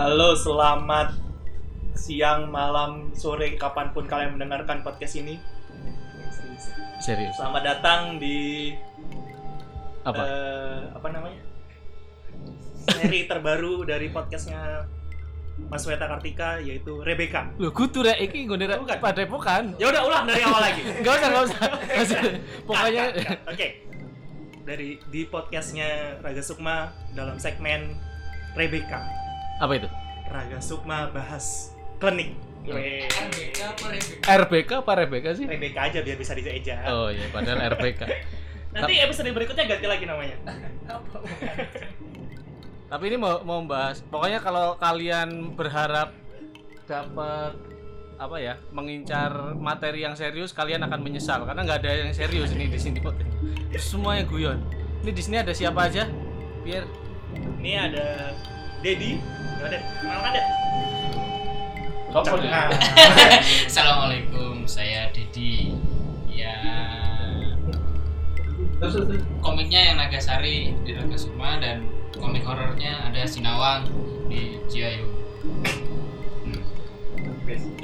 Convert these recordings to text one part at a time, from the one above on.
Halo, selamat siang, malam, sore, kapan pun kalian mendengarkan podcast ini. Serius. Selamat datang di Apa? eh, apa namanya? Seri terbaru dari podcastnya Mas Weta Kartika yaitu Rebecca. Loh, kudu rek iki nggone rek Bukan. pada bukan. Ya udah ulang dari awal lagi. Enggak usah, enggak usah. Usah. Pokoknya. Oke. Dari di podcastnya Raga Sukma dalam segmen Rebecca. Apa itu? Raga Sukma bahas klinik. Weh. RBK apa Rebeka sih? Rebecca aja biar bisa diseja. Oh iya, padahal RBK. Nanti episode berikutnya ganti lagi namanya. Tapi ini mau mau bahas. Pokoknya kalau kalian berharap dapat apa ya mengincar materi yang serius kalian akan menyesal karena nggak ada yang serius ini di sini semuanya guyon ini di sini ada siapa aja biar Ini ada Dedi. Ada kenalkan deh. Kamu Nah, Assalamualaikum, saya Dedi. Ya, komiknya yang Nagasari di Raga Sukma dan komik horornya ada Sinawang di Ciayu. Hmm.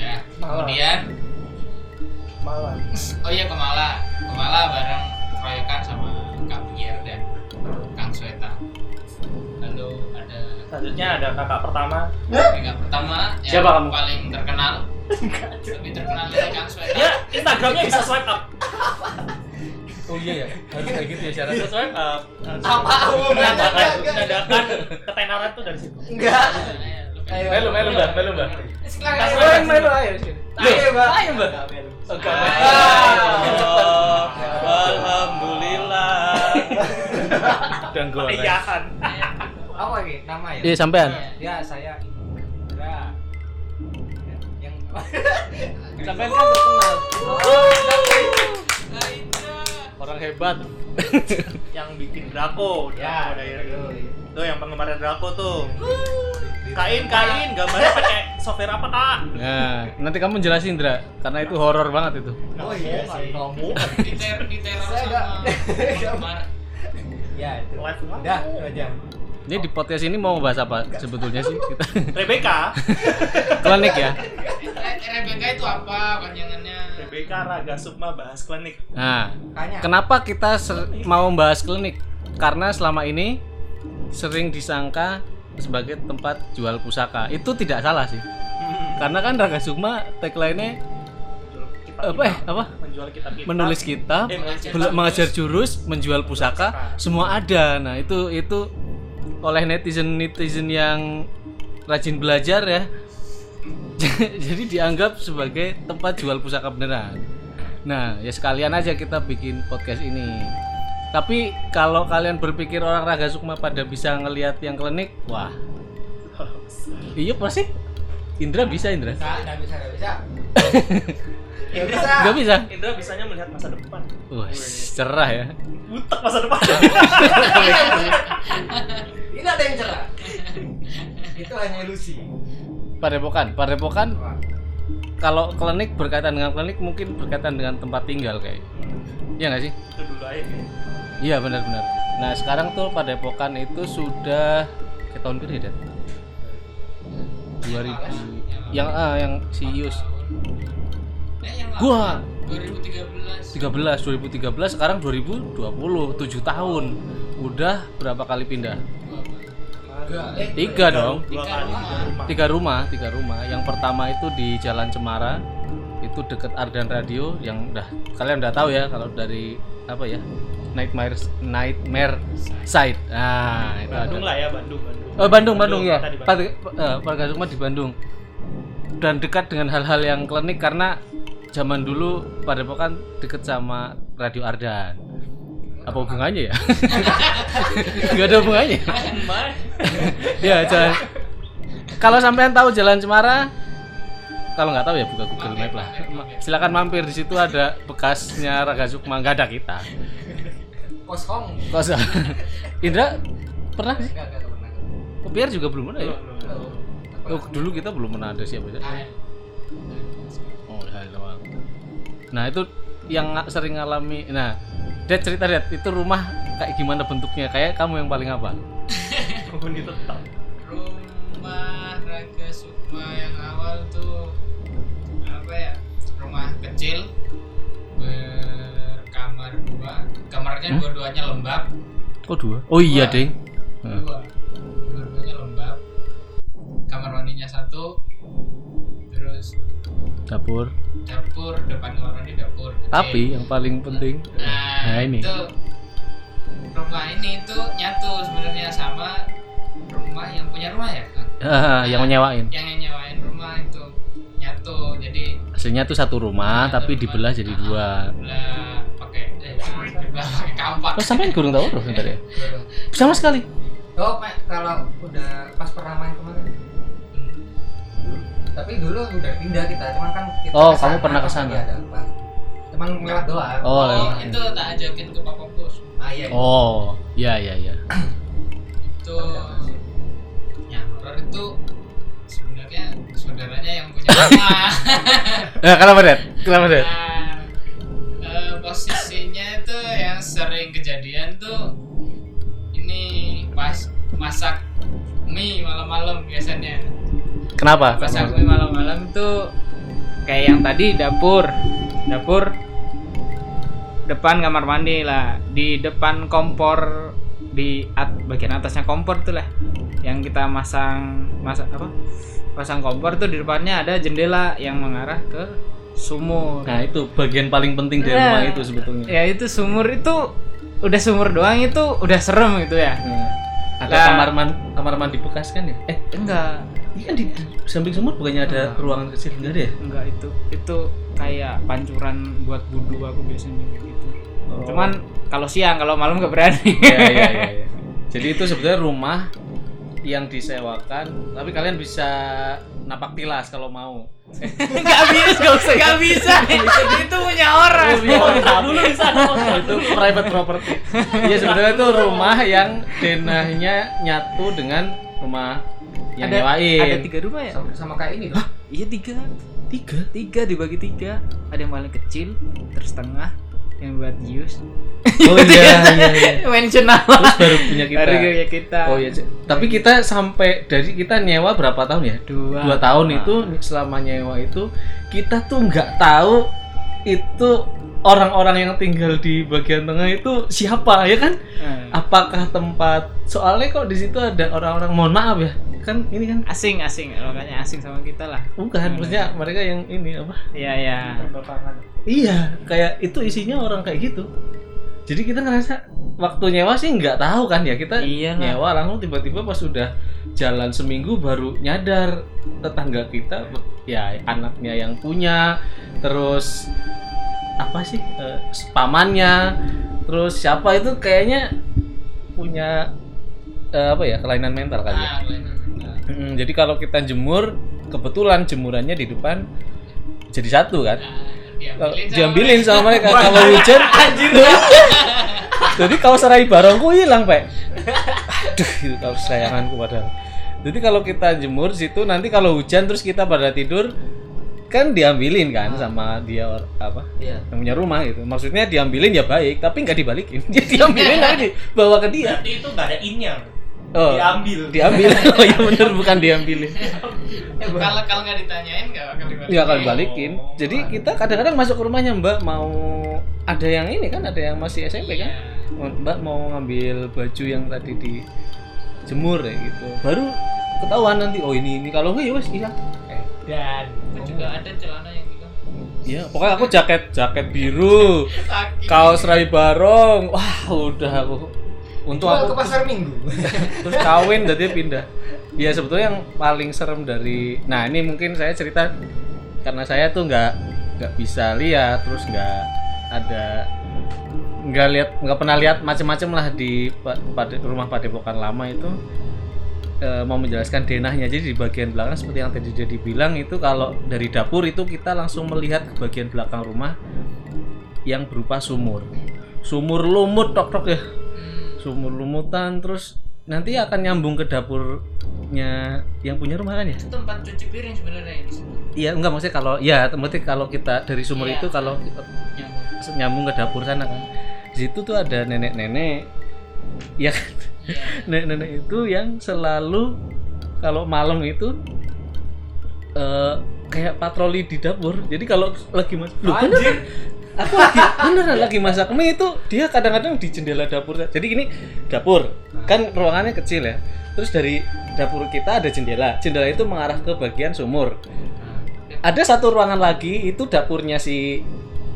Ya, kemudian malam. oh iya Kemala, Kemala bareng keroyokan sama Selanjutnya ada kakak pertama. kakak pertama yang Siapa kamu? paling terkenal. Lebih terkenal dari Kang Sweta. Ya, Instagramnya bisa swipe up. oh iya ya harus kayak gitu ya syaratnya swipe up. Apa? Menandakan, menandakan ketenaran tuh dari situ. Enggak. Ayo. melu melu mbak melu mbak. Ayo, yang melu ayo sini Ayo, Mbak. ayo mbak Oke. Ah, Alhamdulillah. dan gue Perayaan. Apa lagi nama ya? iya sampean Ya, saya Indra. Yang sampean kan terkenal Nah, Indra. orang hebat Yang bikin Draco. Ya, Draco. Tuh yang penggemar Draco tuh. Kain kain gambarnya pakai software apa kak? nah nanti kamu jelasin Indra karena itu horor banget itu Oh iya sih. Kamu Di ter di teror sama. Ya, itu. live banget. Udah, itu aja. Ini di podcast ini mau bahas apa sebetulnya sih kita Rebecca. klinik ya Re- Rebecca itu apa panjangannya? Rebecca Raga Sukma bahas klinik. nah Kayaknya. kenapa kita ser- mau membahas klinik karena selama ini sering disangka sebagai tempat jual pusaka itu tidak salah sih karena kan Raga Sukma tagline-nya apa eh apa Menjual kitab-kitab. menulis kitab, Eh, mengajar. mengajar jurus, menjual pusaka, semua ada. Nah, itu itu oleh netizen-netizen yang rajin belajar ya. Jadi dianggap sebagai tempat jual pusaka beneran. Nah, ya sekalian aja kita bikin podcast ini. Tapi kalau kalian berpikir orang Raga Sukma pada bisa ngelihat yang klinik, wah. Iya pasti. Indra bisa Indra. Bisa, bisa, bisa. Ya bisa. Nggak bisa. Indra bisanya melihat masa depan. Wah, cerah ya. Butek masa depan. Ini ada yang cerah. Itu hanya ilusi. Padepokan, Padepokan kalau klinik berkaitan dengan klinik mungkin berkaitan dengan tempat tinggal kayak. Iya nggak sih? Itu dulu aja. Iya benar-benar. Nah sekarang tuh Padepokan itu sudah ke tahun berapa ya? 2000 yang ah yang si Yus Gua. 2013. 13 2013 sekarang 2020 7 tahun udah berapa kali pindah Eh, tiga dong Tiga kali rumah. tiga rumah. tiga yang pertama itu di Jalan Cemara itu deket Ardan Radio yang udah kalian udah tahu ya kalau dari apa ya Nightmare Nightmare Side nah itu Bandung ada lah ya Bandung Bandung. oh Bandung Bandung ya Bandung. Pada eh, Warga rumah di Bandung dan dekat dengan hal-hal yang klinik karena zaman dulu Padepokan deket sama Radio Ardan. Apa hubungannya ya? Nggak ada hubungannya? Ya jalan. Kalau sampean tahu jalan Cemara kalau nggak tahu ya buka Google Map lah. Silakan mampir di situ ada bekasnya Raga Sukma. Nggak ada kita. Kosong. kosong. Indra pernah sih. Pierre juga belum pernah ya? Oh, dulu kita belum pernah ada siapa doang nah itu yang sering ngalami. Nah Dad cerita Dad itu rumah kayak gimana bentuknya? Kayak kamu yang paling apa? Penghuni tetap rumah Raga Sukma yang awal tuh apa ya rumah kecil berkamar dua. Kamarnya Hmm? dua-duanya lembab. Oh dua. Oh iya Dua. Nah. dua. Dua-duanya lembab. Kamar mandinya satu. Terus Dapur. dapur depan kamar mandi dapur kecil. Tapi yang paling penting. nah, Nah ini. itu rumah ini tuh nyatu sebenarnya sama rumah yang punya rumah ya Kang? Ah, yang menyewain. yang nyewain rumah itu nyatu jadi Hasilnya tuh satu rumah satu tapi rumah. dibelah jadi Ah, dua. dibelah pakai eh, dibelah pakai kampak Oh sampai kurang tahu sebentar ya. Sama sekali. Oh, kalau udah pas pernah main kemarin. Hmm. Tapi dulu udah pindah kita, cuman kan kita Oh, ke sana, kamu pernah ke sana? Iya, ada apa. Cuman lewat doang. Oh, Oh, lewat. itu tak ajakin ke papa bos Ah, iya. iya. Oh, iya iya iya. itu ya horor itu sebenarnya saudaranya yang punya rumah Eh, kenapa Dad? Kenapa Dad? Nah, eh, posisinya itu yang sering kejadian tuh ini pas masak mie malam-malam biasanya Kenapa? masak mie malam-malam tuh kayak yang tadi dapur dapur depan kamar mandi lah di depan kompor di at- bagian atasnya kompor tuh lah yang kita masang masak apa pasang kompor tuh di depannya ada jendela yang mengarah ke sumur Nah, itu bagian paling penting dari Nah, rumah itu sebetulnya. ya itu sumur itu udah sumur doang itu udah serem gitu ya Hmm. Ada Lah. kamar mandi kamar mandi bekas kan ya? Eh, enggak ini kan di samping sumur bukannya ada Enggak. ruangan kecil enggak ada ya? enggak itu itu kayak pancuran buat wudhu aku biasanya gitu Oh. cuman kalau siang kalau malam nggak berani Iya, iya, iya, iya. Jadi itu sebenarnya rumah yang disewakan, tapi kalian bisa napak tilas kalau mau. nggak bisa nggak usah nggak bisa itu punya orang dulu di sana itu private property. Iya sebenarnya itu rumah yang denahnya nyatu dengan rumah yang ada nyewain. ada tiga rumah ya Sama, sama kayak ini loh. iya tiga tiga. tiga dibagi tiga ada yang paling kecil terus tengah yang buat use Oh iya iya iya. mention nama Terus baru punya kita. Baru punya kita Oh iya. Tapi kita sampai dari kita nyewa berapa tahun ya? dua Dua tahun Nah. itu selama nyewa itu kita tuh nggak tahu itu orang-orang yang tinggal di bagian tengah itu siapa ya kan? Nah. Apakah tempat soalnya kok di situ ada orang-orang mohon maaf ya kan ini kan asing asing. Makanya asing sama kita lah. Bukan maksudnya mereka yang ini apa? Iya iya. Iya kayak itu isinya orang kayak gitu. Jadi kita ngerasa waktu nyewa sih nggak tahu kan ya kita Iyalah. nyewa langsung tiba-tiba pas sudah jalan seminggu baru nyadar tetangga kita ya anaknya yang punya terus apa sih eh, pamannya terus siapa itu kayaknya punya eh, apa ya kelainan mental kali ya? Ah, kelainan. Mm, jadi kalau kita jemur kebetulan jemurannya di depan jadi satu kan? Nah, diambilin sama sama mereka. Kalau hujan anjir jadi kalau serai barongku hilang pak. Aduh itu kalau sayanganku padahal. Jadi kalau kita jemur situ nanti kalau hujan terus kita pada tidur kan diambilin kan sama dia apa Iya. yang punya rumah gitu maksudnya diambilin ya baik tapi nggak dibalikin. Dia diambilin tapi dibawa ke dia. Berarti itu nggak ada innya oh diambil. diambil. Oh iya bener bukan diambilin kalau kalau nggak ditanyain nggak akan dibalikin. Nggak akan balikin Oh, jadi kita kadang-kadang masuk ke rumahnya mbak mau ada yang ini kan ada yang masih SMP kan? Iya. Mbak mau ngambil baju yang tadi dijemur ya gitu. Baru ketahuan nanti oh ini ini. Kalau enggak ya wes hilang. dan aku juga ada celana yang gitu Iya, pokoknya aku jaket jaket biru, kaos rai barong. Wah, udah aku untuk aku ke pasar minggu. terus kawin jadi pindah. Ya sebetulnya yang paling serem dari nah ini mungkin saya cerita karena saya tuh nggak nggak bisa lihat terus nggak ada nggak lihat nggak pernah lihat macam-macam lah di pa- pada rumah padepokan lama itu eh, mau menjelaskan denahnya jadi di bagian belakang seperti yang tadi jadi bilang itu kalau dari dapur itu kita langsung melihat ke bagian belakang rumah yang berupa sumur sumur lumut tok tok ya sumur lumutan terus nanti akan nyambung ke dapurnya yang punya rumah kan ya? Itu tempat cuci piring sebenarnya di situ iya enggak maksudnya kalau ya berarti kalau kita dari sumur Iya. itu kalau kita nyambung. nyambung ke dapur sana kan. Di situ tuh ada nenek-nenek ya kan? Nenek-nenek itu yang selalu kalau malam itu eh kayak patroli di dapur. Jadi kalau lagi mas Loh, beneran aku lagi beneran lagi masak mie itu dia kadang-kadang di jendela dapur jadi ini dapur. Kan ruangannya kecil ya. Terus dari dapur kita ada jendela. Jendela itu mengarah ke bagian sumur. Ada satu ruangan lagi itu dapurnya si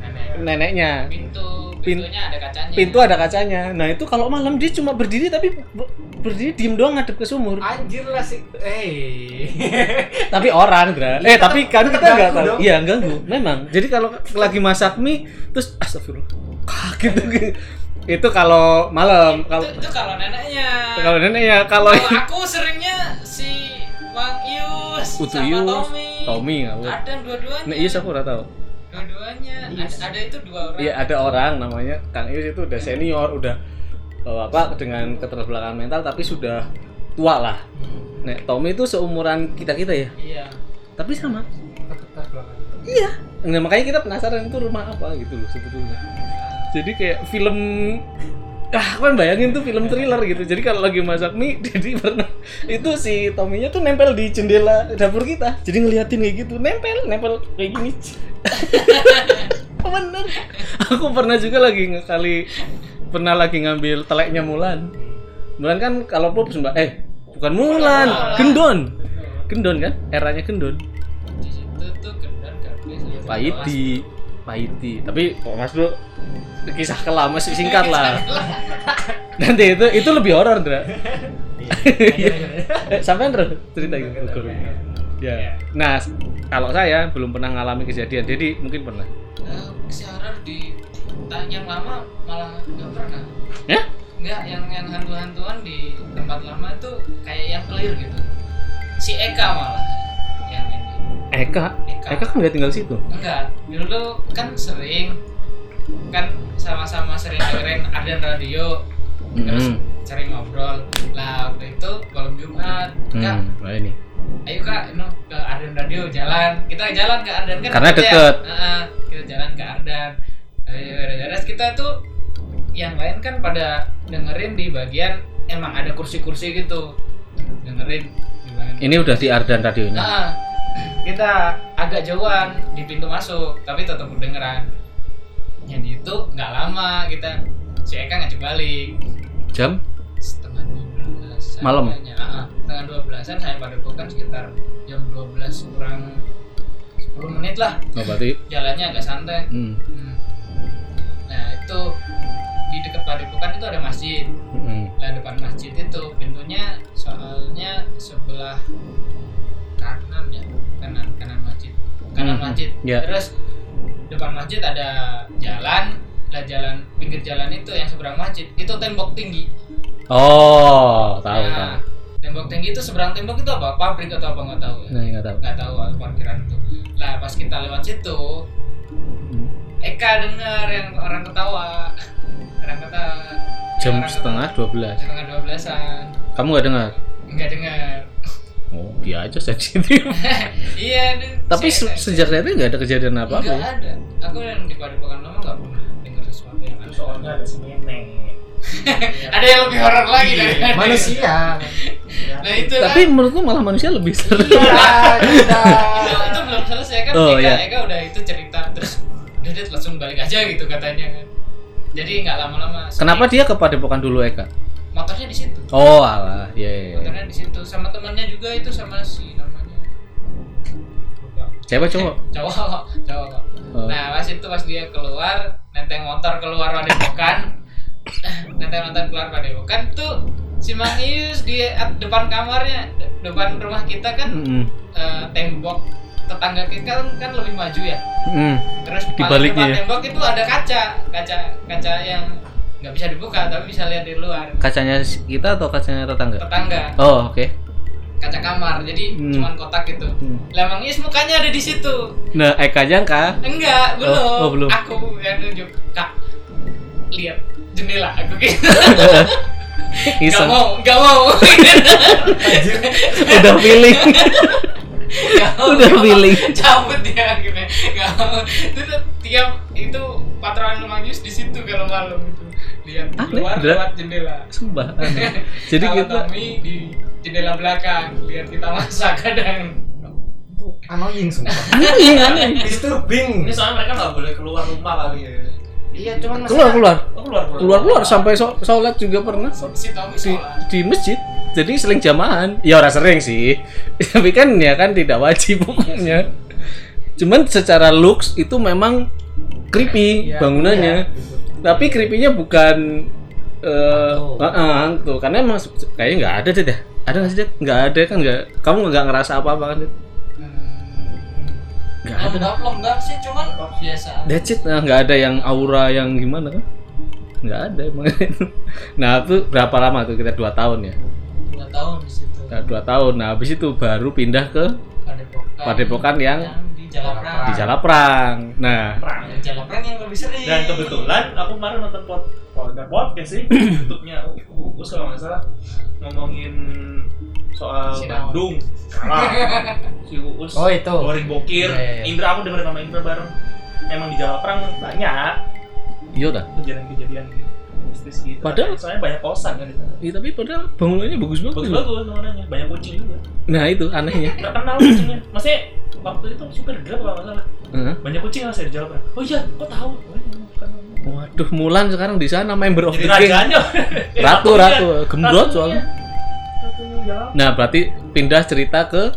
Nenek. neneknya. Pintu Pin- pintunya ada kacanya. pintu ada kacanya nah itu kalau malam dia cuma berdiri tapi be- berdiri diem doang ngadep ke sumur Anjir lah sih. Eh. tapi orang Dra. eh tapi kan kita tetap nggak ganggu tahu iya ganggu memang jadi kalau lagi masak mie terus astagfirullah kaget gitu itu kalau malam kalau itu, itu kalau neneknya. kalau nenek ya kalau aku seringnya si Bang Ius Utu sama Ius, Tommy. Tommy nggak tahu. Ada dua-duanya. Nah, iya aku udah tahu Dua-duanya. Ada, ada itu dua orang. Iya ada orang namanya Kang Ius itu udah senior, udah eh, apa dengan keterbelakangan mental tapi sudah tua lah. Nek Tommy itu seumuran kita kita ya, Iya. tapi sama. Iya. Nah, makanya kita penasaran itu rumah apa gitu loh sebetulnya. Jadi kayak film ah kan bayangin tuh film thriller gitu. Jadi kalau lagi masak mie, jadi pernah itu si Tommy-nya tuh nempel di jendela dapur kita. Jadi ngeliatin kayak gitu, nempel, nempel kayak gini. Bener. Aku pernah juga lagi ngekali pernah lagi ngambil teleknya Mulan. Mulan kan kalau pop mbak eh bukan Mulan, Mulan. Gendon. Gendon kan? Eranya Gendon. Di situ tuh kendor garbis. Paiti, Paiti. Tapi kok Mas Bro kisah kelam masih singkat lah. Nanti itu itu lebih horor, Dra. Eh, Sampai Dra cerita gitu. Ya. Nah, kalau saya belum pernah ngalami kejadian, jadi mungkin pernah. Eh, si horor di yang lama malah nggak pernah. Ya? Enggak, yang yang hantu-hantuan di tempat lama tuh kayak yang clear gitu. Si Eka malah yang ini. Eka, Eka. Eka kan nggak tinggal situ. Enggak, dulu kan sering kan sama-sama sering dengerin Arden Radio terus Hmm. sering ngobrol lah waktu itu malam Jumat kak Hmm, ini. ayo kak no, ke Arden Radio jalan kita jalan ke Arden kan Karena deket ya. deket. Heeh, kita jalan ke Arden ayo terus kita tuh yang lain kan pada dengerin di bagian emang ada kursi-kursi gitu dengerin Ini udah di Ardan radionya. Nah, kita agak jauhan di pintu masuk, tapi tetap kedengeran. Jadi itu nggak lama kita si Eka ngajak balik Jam? setengah dua belas Malam? setengah dua belasan saya pada bukan sekitar jam 12 kurang 10 menit lah Oh, berarti. jalannya agak santai Hmm. Hmm. nah itu di dekat padepokan itu ada masjid Hmm. lah depan masjid itu pintunya soalnya sebelah kanan ya kanan kanan masjid kanan Mhm. masjid Ya. terus depan masjid ada jalan lah jalan pinggir jalan itu yang seberang masjid itu tembok tinggi Oh, tahu tahu. nah tembok tinggi itu seberang tembok itu apa pabrik atau apa nggak tahu ya Nah, nggak tahu. nggak tahu parkiran itu lah pas kita lewat situ Hmm. Eka dengar yang orang ketawa orang ketawa Jam Orang setengah ketawa. 12. setengah dua belasan Kamu nggak dengar? nggak dengar Oh, dia aja sensitif. iya deh. Tapi Saya- se- sejak itu nggak ada kejadian apa apa. nggak ada aku yang di padepokan lama nggak pernah dengar sesuatu yang aneh soalnya ada si nenek ada yang lebih horor lagi dari Iya, Manusia. nah itu kan Tapi menurutku malah manusia lebih seru. Iya, itu, udah. itu belum selesai kan Oh, Eka, iya. Eka udah itu cerita terus udah deh langsung balik aja gitu katanya kan jadi nggak lama-lama Kenapa dia ke Padepokan dulu Eka? Motornya di situ Oh, alah. Iya, iya, iya. motornya di situ sama temannya juga itu sama si namanya Cewek cowok? cowok cowok Oh. nah pas itu pas dia keluar nenteng motor keluar padepokan nenteng motor keluar padepokan tuh si Mang Ius di depan kamarnya de- depan rumah kita kan Mm-mm. eh, tembok tetangga kita kan, kan lebih maju ya Mm. terus Di baliknya depan ya? tembok itu ada kaca kaca kaca yang nggak bisa dibuka tapi bisa lihat di luar Kacanya kita atau kacanya tetangga? tetangga Oh, oke. kaca kamar jadi Hmm. cuman kotak gitu Hmm. lah Mang Ius mukanya ada di situ Nah, Eka jangka. Enggak, belum. Oh, oh, belum. Aku yang nunjuk, Kak. Lihat jendela aku gitu. Gak Iseng. mau, gak mau. Udah feeling. Gak mau, Udah feeling. Cabut dia gitu. Gak mau. Itu tiap itu patronan Mang Yus di situ kalau malam itu. Lihat Aneh, keluar beneran. lewat jendela. sumpah aneh. jadi Kalau kita Tommy di jendela belakang lihat kita masak kadang. Annoying sumpah. aneh aneh Disturbing. Ini soalnya mereka nggak boleh keluar rumah kali ya. Iya, cuman keluar keluar Oh, keluar keluar keluar sampai so- sholat juga pernah Si di, masjid jadi seling jamahan ya orang sering sih tapi kan ya kan tidak wajib hukumnya cuman secara looks itu memang creepy Iya, bangunannya tapi creepy-nya bukan eh Hantu. uh, hantu karena emang kayaknya nggak ada deh ada nggak sih nggak ada kan nggak kamu nggak ngerasa apa apa kan Dit? nggak ada lembab sih cuman biasa. That's it, nah, nggak ada yang aura yang gimana kan? Nggak ada emang. nah itu berapa lama tuh kita dua tahun ya? Dua tahun di situ. Nah, dua tahun. Nah habis itu baru pindah ke Padepokan. Padepokan yang di Jalaprang. di Jalaprang. Nah perang. Yang Jalaprang yang lebih sering. Dan kebetulan aku kemarin nonton pod podcast podcast sih YouTube-nya Uus kalau nggak salah ngomongin soal Sinawang. Bandung. Salah. si Uus. Oh, itu. Keluarin bokir. Iya, iya. Indra aku dengerin sama Indra bareng. Emang di Jalaprang banyak iya dah. kejadian-kejadian mistis gitu. Padahal- soalnya banyak kosan kan di sana. Iya tapi padahal bangunannya bagus banget. loh. Bagus-bagus bangunannya, banyak kucing juga. Nah itu anehnya. Terkenal kucingnya. Maksudnya waktu itu super grab kalau nggak salah. Heeh. Banyak kucing lah saya di Jalaprang. Oh iya, kok tahu? Iya. Waduh Mulan sekarang di sana member of Jadi the rajanya. Ratu, Ratunya. ratu. Gembrot soalnya. Nah berarti pindah cerita ke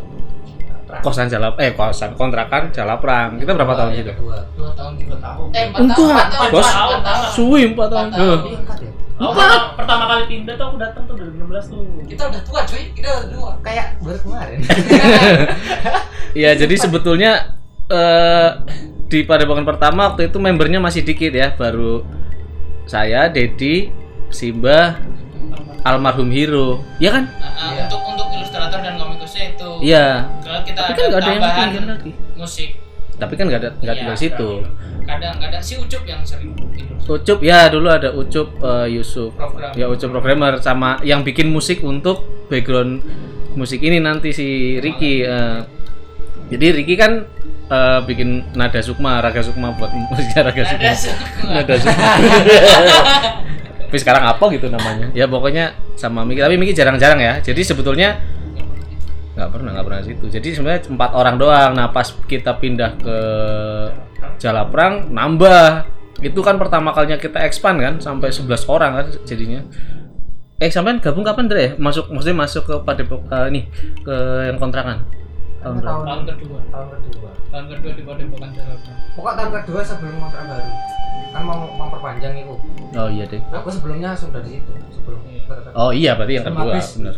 kosan Jalap eh kosan kontrakan Jalaprang. Kita berapa tahun situ? Dua. dua tahun. Dua tahun. Eh empat Enggak, tahun. empat tahun, bos. empat tahun, empat tahun. Suwi empat tahun. Empat tahun. Ya? Oh, pertama, pertama kali pindah tuh aku datang tuh 2016 tuh. Kita udah tua cuy, kita udah tua. Kayak baru kemarin. Iya, jadi sebetulnya eh di Padepokan pertama waktu itu membernya masih dikit ya, baru saya, Dedi, Simba, almarhum Hiro. Iya kan? Nah, ah, Iya. untuk untuk ilustrator dan komikusnya itu. Iya. Kalau kita Tapi ada kan nggak ada yang tambahan tinggal lagi. musik. Tapi kan nggak ada nggak Iya, tinggal situ. Kadang kadang si Ucup yang sering tidur. Ucup ya dulu ada Ucup eh, Yusuf. Program. Ya Ucup programmer sama yang bikin musik untuk background musik ini nanti si Ricky. eh. jadi Ricky kan eh, bikin nada sukma, raga sukma buat musiknya raga sukma. Ada suka. Nada sukma. Tapi sekarang apa gitu namanya? Ya pokoknya sama Miki. Tapi Miki jarang-jarang ya. Jadi sebetulnya nggak pernah nggak pernah situ. Jadi sebenarnya empat orang doang. Nah pas kita pindah ke Jalaprang nambah. Itu kan pertama kalinya kita expand kan sampai 11 orang kan jadinya. Eh sampean gabung kapan Dre ya? Masuk maksudnya masuk ke Padepok eh, nih ke yang kontrakan. Tahun berapa? Tahun kedua. Tahun kedua. Tahun kedua di Padepokan Jalaprang. Pokok tahun kedua sebelum kontrak baru. Kan mau memperpanjang itu. Oh iya deh. Aku sebelumnya sudah di situ. Sebelum Iya. Oh iya berarti yang kedua habis. benar.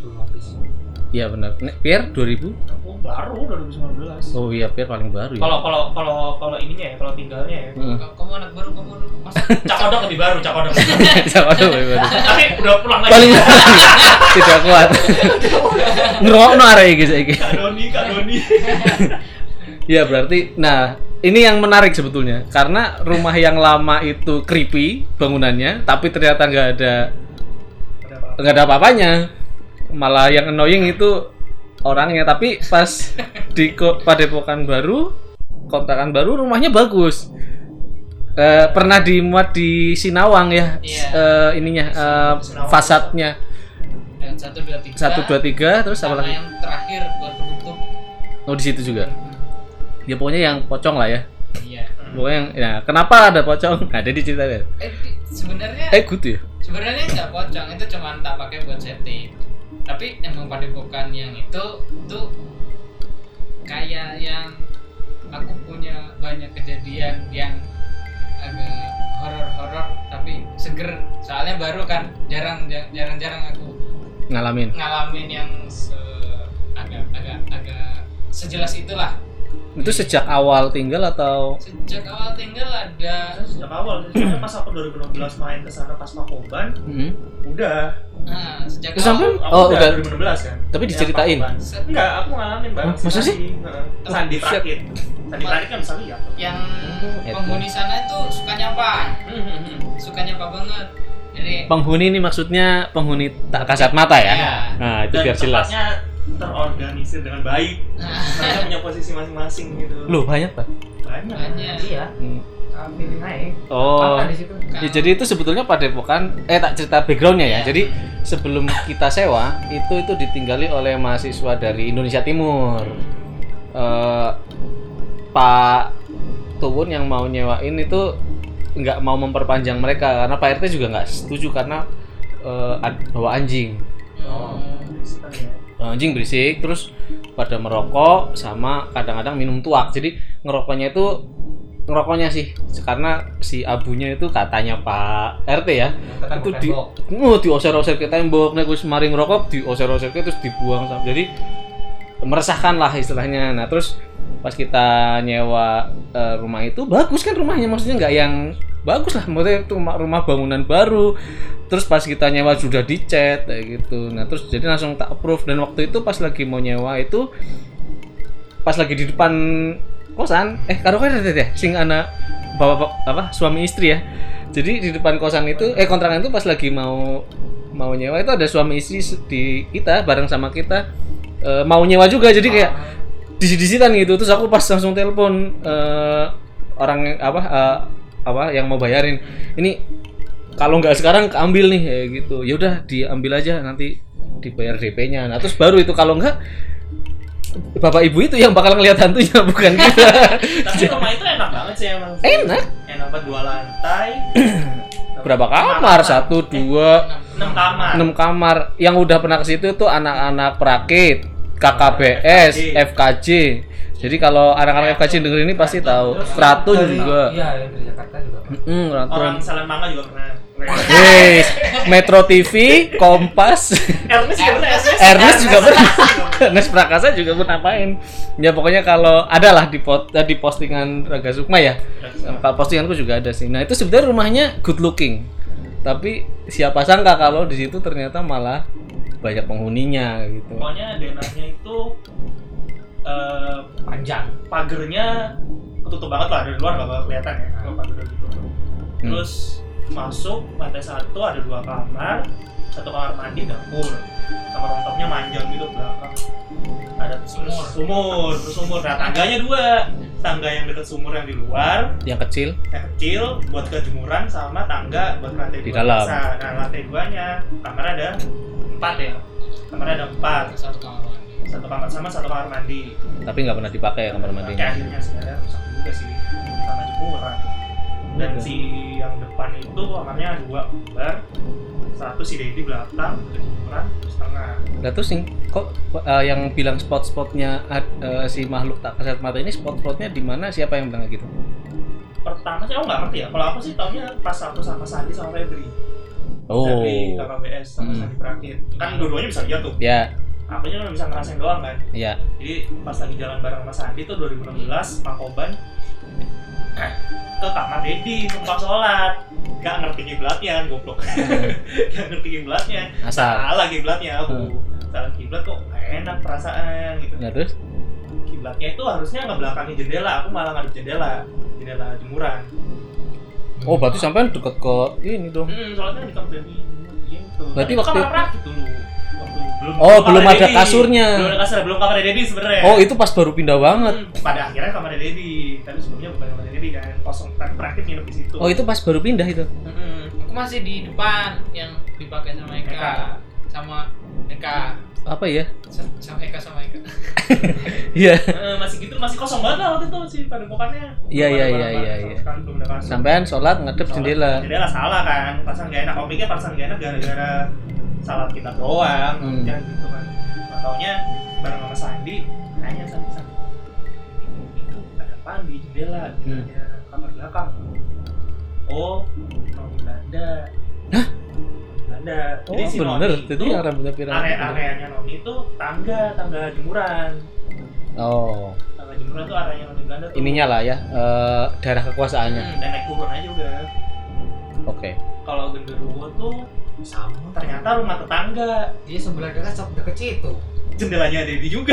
Iya benar. Nek, Pierre 2000? Aku baru 2019. Oh iya Pierre paling baru ya. Kalau kalau kalau kalau ininya ya, kalau tinggalnya ya. Heeh. Kamu- anak baru, kamu dulu. Mas. Cakodok lebih baru, cakodok. Tuh paling baru. Tapi udah pulang lagi. Paling tidak kuat. Ngerokno arek iki saiki. Kak Doni, Kak Doni. Ya berarti nah ini yang menarik sebetulnya karena rumah yang lama itu creepy bangunannya tapi ternyata nggak ada nggak ada apa-apanya malah yang annoying itu orangnya. Tapi pas di padepokan baru kontrakan baru rumahnya bagus. Eh, pernah dimuat di Sinawang ya Iya. eh, ininya eh, Sinawang. fasadnya. Satu dua tiga. satu dua tiga terus apa lagi? yang terakhir buat penutup. oh di situ juga. Ya pokoknya yang pocong lah ya. Iya. pokoknya yang ya kenapa ada pocong? Ada di cerita Eh sebenarnya eh good ya? sebenarnya nggak pocong itu cuma tak pakai buat setting tapi emang padepokan yang itu tuh kayak yang aku punya banyak kejadian yang agak horor-horor tapi seger. Soalnya baru kan jarang jarang-jarang aku ngalamin. ngalamin yang se agak agak agak sejelas itulah itu sejak awal tinggal atau sejak awal tinggal ada Sejak awal, soalnya pas aku 2016 main ke sana pas Pakoban, Hmm. udah. nah sejak Terus awal Aku Oh, udah udah. 2016 kan. Tapi Yang diceritain? Pakoban. Enggak, aku ngalamin banget. Hah, masa sih? Sandi Oh. Prakit. Sandi Prakit kan bisa lihat. yang Itu. penghuni sana itu suka nyapa Hmm, hmm, hmm. suka nyapa banget jadi penghuni ini maksudnya penghuni tak kasat mata ya Iya. nah itu Dan biar jelas tempatnya terorganisir dengan baik. nah, Mereka punya posisi masing-masing gitu. loh banyak pak banyak. banyak Iya. Hmm. Pilih naik. Oh. Makan di situ. Ya, jadi itu sebetulnya padepokan eh tak cerita backgroundnya ya. Jadi sebelum kita sewa itu itu ditinggali oleh mahasiswa dari Indonesia Timur. Eh, Pak Tuwun yang mau nyewain itu nggak mau memperpanjang mereka karena Pak RT juga nggak setuju karena ad- bawa anjing. Oh, ya. Anjing berisik terus pada merokok sama kadang-kadang minum tuak. Jadi ngerokoknya itu ngerokoknya sih karena si abunya itu katanya Pak RT ya itu di oh, dioser-oser ke tembok. Nek wis mari ngerokok dioser-oser ke terus dibuang jadi meresahkan lah istilahnya. Nah terus pas kita nyewa eh, rumah itu bagus kan rumahnya. Maksudnya nggak yang bagus lah maksudnya itu rumah, bangunan baru terus pas kita nyewa sudah dicat kayak gitu. Nah terus jadi langsung tak approve. Dan waktu itu pas lagi mau nyewa itu pas lagi di depan kosan eh karo kan ada deh sing anak bapak apa suami istri ya. Jadi di depan kosan itu eh kontrakan itu pas lagi mau mau nyewa itu ada suami istri di kita bareng sama kita eh, mau nyewa juga. Jadi kayak di disitan gitu. Terus aku pas langsung telepon eh, orang apa eh, apa yang mau bayarin. Ini kalau nggak sekarang keambil nih kayak gitu. Ya udah diambil aja nanti dibayar DP-nya nah terus baru itu kalau nggak bapak ibu itu yang bakal ngeliat hantunya bukan kita. Tapi rumah itu enak banget sih emang. enak. Enak banget dua lantai. berapa kamar? Satu dua. Enam kamar. enam kamar. Yang udah pernah ke situ tuh anak-anak perakit KKBS FKJ jadi kalau anak-anak FKJ denger ini pasti tahu Ratun juga Iya, dari Jakarta juga. Mm, Ratun Orang Salam Manga juga pernah. Wes, Metro TV, Kompas, Ernest juga pernah. Ernest juga pernah. Ernest Prakasa juga pernah main. Ya pokoknya kalau ada lah di, pot, eh, di postingan Raga Sukma ya. Kalau postinganku juga ada sih. Nah itu sebenarnya rumahnya good looking. Tapi siapa sangka kalau di situ ternyata malah banyak penghuninya gitu. Pokoknya denahnya itu eh Panjang. pagernya ketutup banget lah dari luar nggak bakal kelihatan ya kalau pagernya gitu. Terus masuk lantai satu ada dua kamar, satu kamar mandi dapur, kamar rontoknya manjang gitu belakang. Ada sumur, sumur, terus sumur. Nah tangganya dua, tangga yang dekat sumur yang di luar, Yang kecil yang kecil buat ke jemuran sama tangga buat lantai Di dua dalam. biasa. Nah lantai duanya kamar ada empat ya, kamar ada empat, satu kamar satu kamar sama satu kamar mandi. tapi nggak pernah dipakai kamar Pakai mandinya. akhirnya sebenarnya rusak juga sih sama jemuran. Dan Oke. si yang depan itu kamarnya dua bar, satu si Dedi belakang, jemuran terus tengah. Lah terus sing kok eh, yang bilang spot-spotnya eh, si makhluk tak kasat mata ini spot-spotnya di mana? Siapa yang bilang gitu? Pertama sih aku nggak ngerti ya. Kalau aku sih taunya pas satu sama Sandi sama Febri. Oh, Dari KKBS sama Hmm. Sandi Perakit. Kan dua-duanya bisa lihat tuh. ya, Aku cuma bisa ngerasain doang kan. ya. Jadi pas lagi jalan bareng sama Sandi tuh 2016 Makoban eh, ke kamar Dedi numpang sholat gak ngerti kiblatnya goblok gak ngerti kiblatnya Asal. salah kiblatnya aku Hmm. salah kiblat kok enak perasaan gitu Nah terus? kiblatnya itu harusnya ngebelakangi jendela aku malah ngadep jendela jendela jemuran Oh, berarti sampai deket ke ini dong. hmm, soalnya di kamar Dedi gitu Berarti waktu kamar itu- rakit dulu waktu belum Oh, belum ada Dedi. kasurnya. belum ada kasur belum kamar Dedi sebenarnya Oh, itu pas baru pindah banget. Hmm, pada akhirnya kamar Dedi tapi sebelumnya bukan kamar Dedi kan kosong kan praktik nginep di situ Oh, itu pas baru pindah itu. Mm-mm. aku masih di depan yang dipakai sama Eka, Eka. sama Eka Apa ya? Sa- sama Eka sama Eka Iya. Eh, masih gitu masih kosong banget lah waktu itu sih padepokannya Iya, iya, Belum iya, iya, iya. ada kasur. Sampean sholat ngadep Sholat, jendela. jendela salah kan pasang gak enak pikir pasang gak enak gara-gara salat kita doang Hmm. jangan gitu kan taunya bareng sama Sandi nanya Sandi Sandi itu ada apaan di jendela di Hmm. kamar belakang oh Nomi Belanda Hah? Belanda Oh, jadi si bener. Jadi itu yang rambutnya pirang. area areanya Nomi itu tangga tangga jemuran Oh, tangga jemuran tuh areanya Nomi Belanda tuh ininya lah ya, eh, daerah kekuasaannya. Hmm, dan naik turun aja udah Oke. kalau genderuwo tuh Sama. ternyata rumah tetangga Dia sebelah dekat sok deket situ. jendelanya Dedi juga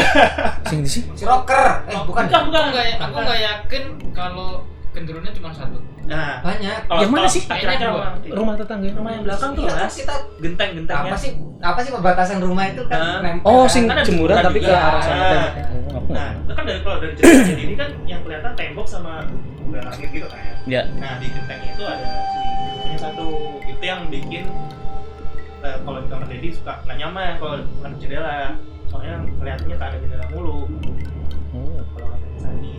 Sing di sini. Si rocker. Eh, Oh, bukan. bukan, aku bukan. nggak ya- aku nggak yakin kalau genderunnya cuma satu nah Banyak. kalau Yang mana sih? Kayaknya dua. rumah Rumah tetangga. rumah yang belakang tuh Iya, mas kita genteng-gentengnya apa sih apa sih pembatasan rumah itu kan Nah. nempel Oh, kan? sing Kan ada jemuran tapi ke juga. arah sana. Nah tahu. itu kan dari kalau dari cerita jadi ini kan yang kelihatan tembok sama langit gitu kan Ya. nah di gentengnya itu ada si satu itu yang bikin eh, kalau di kamar Dedi suka nggak nyaman kalau bukan jendela soalnya kelihatannya tak ada jendela mulu Oh. kalau kata Sandi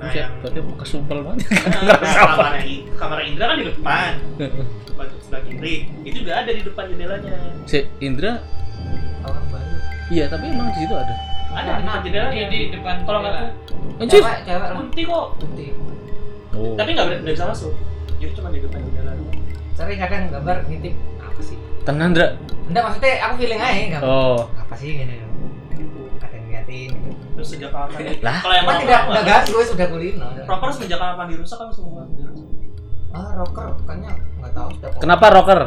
nah Buset, yang berarti kesumpel banget. nah, kamarnya I- kamar Indra kan di depan depan sebelah kiri itu juga ada di depan jendelanya si Indra, Orang baru. iya tapi emang di situ ada. ada di depan jendelanya di, di depan kalau nggak jendela. Anjir. Cewek, cewek kunti kok Putih. Oh. tapi nggak nggak bisa masuk jadi cuma di depan jendela Sering kadang gambar ngintip apa sih? Tenang, Indra. Enggak maksudnya aku feeling aja gambar. Oh. Apa sih gini? Yang ngeliatin. terus sejak kapan Lah? kalau yang tidak enggak ganggu sudah kulino. rocker sejak kapan dirusak kan semua dirusak Ah, rocker bukannya enggak tahu sudah. kok. Kenapa rocker?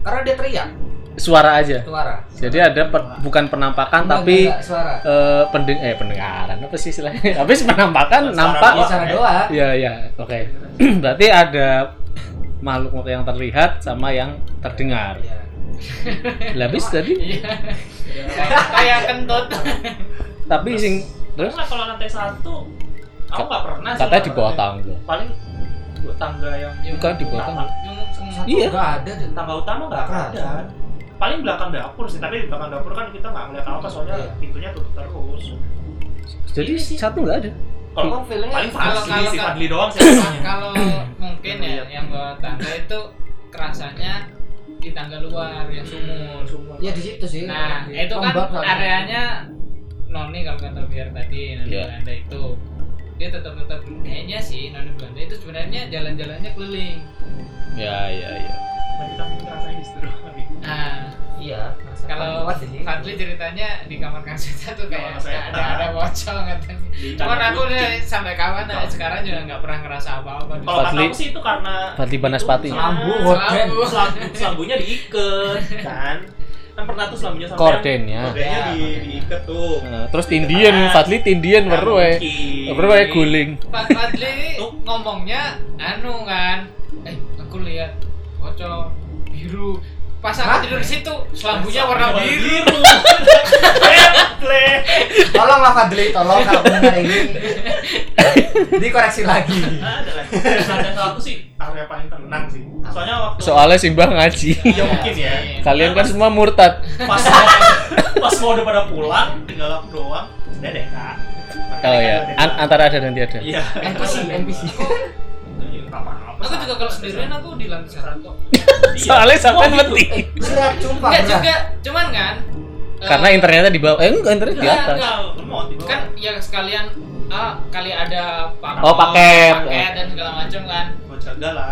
Karena dia teriak Suara aja. suara. Jadi ada per- bukan penampakan Enggak, tapi enggak, suara. eh pendeng eh pendengaran apa sih istilahnya? Habis penampakan Suara nampak. Suara doang. Iya iya, oke. Berarti ada makhluk yang terlihat sama yang terdengar. Iya. Lah habis tadi Iya. Kayak kentut. tapi sing terus Terus kalau lantai satu, aku nggak pernah sih. katanya di bawah tangga. Paling buat tangga yang Bukan di bawah tangga. Iya. enggak ada deh. Tangga utama nggak Nggak ada. Paling belakang dapur sih, tapi di belakang dapur kan kita nggak ngeliat apa soalnya Iya. pintunya tutup terus. Jadi satu nggak ada. Kalau Emang feelingnya paling kalau- Fadli si kalau- Fadli doang sih. Kalau mungkin ya yang bawah tangga itu kerasanya di tangga luar yang sumur. Ya di situ sih. Nah, itu kan areanya Noni kalau kata biar tadi Noni Iya. Belanda itu dia tetap tetap kayaknya sih Noni Belanda itu sebenarnya jalan-jalannya keliling. Ya ya ya. Nah, kita ngerasain di situ. Nah, Iya. kalau. Fadli ceritanya di kamar Kang Seta tuh kayak saya. ada ada pocong katanya. Cuman aku udah sampai kapan nah, sekarang juga nggak pernah ngerasa apa-apa. Kalau kata Fadli- aku sih itu karena Fadli Banaspati. Selambu, selambu, selambunya diikat kan. Kan pernah tuh selambunya sampai Kordennya. Kordennya di, Ya. diikat tuh. Nah, terus tindian, Fadli tindian Nggak baru eh. Baru eh guling. Fadli ngomongnya anu kan, eh aku lihat pocong biru. Pas aku Hah? tidur di situ, selambunya warna biru. Tolong lah Fadli, tolong kalau mendengar ini. Dikoreksi lagi. Ada lagi. Lantai satu sih area paling tenang sih. Soalnya waktu Soalnya Simbah ngaji. Iya mungkin ya. Kalian kan semua murtad. Pas mau, pas mau udah pada pulang, tinggal aku doang. Udah deh kak. Oh ya, An- antara ada dan tiada. Iya. NPC, NPC. Aku juga kalau sendirian aku di lantai kok. Iya. Soalnya sampai Oh, gitu. mati. Berat, sumpah Enggak berat. juga, cuman kan eh, Karena internetnya di bawah. Eh enggak, internet di Enggak, atas. enggak. Lemot di bawah. kan ya sekalian ah kali ada paket, Oh, paket. paket dan segala macam kan. Buat jaga lah.